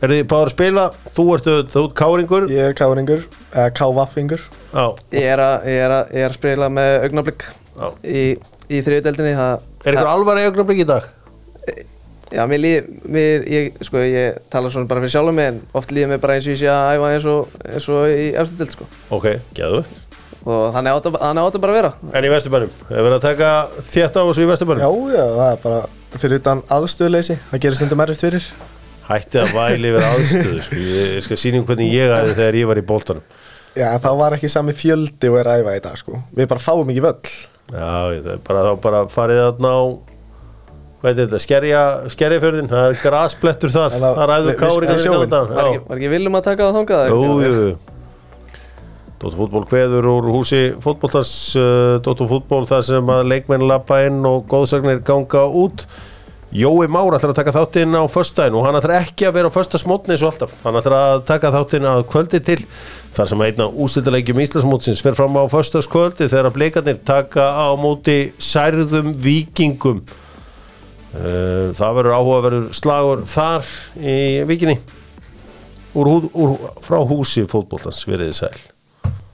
Er þið báður að spila? Þú ert, þú ert káringur. Ég er káringur eða kávaffingur. Já, ég er að, ég er að, ég er að spila með augnablik já. í, í þriðudeldinni það, Er ykkur alvar í augnablik í dag? Já, mér líð, mér, ég, sko, ég tala svona bara fyrir sjálfum mig en oft líður mér bara eins og ég sé að æfa eins og, eins og í efstu deild, sko Ok, geðvögt og þannig átt að, bara vera En í Vesturbænum, hefur verið að taka þétt á þessu í Vesturbænum? Já, já, það er bara fyrir utan aðstöðleysi það gerir stundum erfitt fyrir Hætti að væli yfir aðstöðu sko. Ég ég skal sýningum hvernig ég aðeins þegar ég var í bóltanum Já, en það var ekki sami fjöldi og er að æfa í dag sko. við bara fáum ekki völl Já, Hvað er þetta, skerja, skerjafjörðin Það er grasplettur þar, það- það ræður káringar við sjóinn. Var ekki, var ekki viljum að taka það þangað? Jú, jú Dóttur fútból kveður úr húsi fútbóltans uh, Dóttur fútból þar sem að leikmenn lappa inn og góðsagnir ganga út. Jói Már ætlar að taka þáttinn á föstudaginn og hann ætlar ekki að vera á föstasmótni eins og alltaf. Hann ætlar að taka þáttinn að kvöldi til þar sem einna úslitalegjum Íslandsmótsins fer fram á föstaskvöldi þegar að bleikarnir taka á móti særðum vikingum það verður áhugaverður slagur þar í vikinni. Úr, úr, frá húsi fótboltans veriði sæl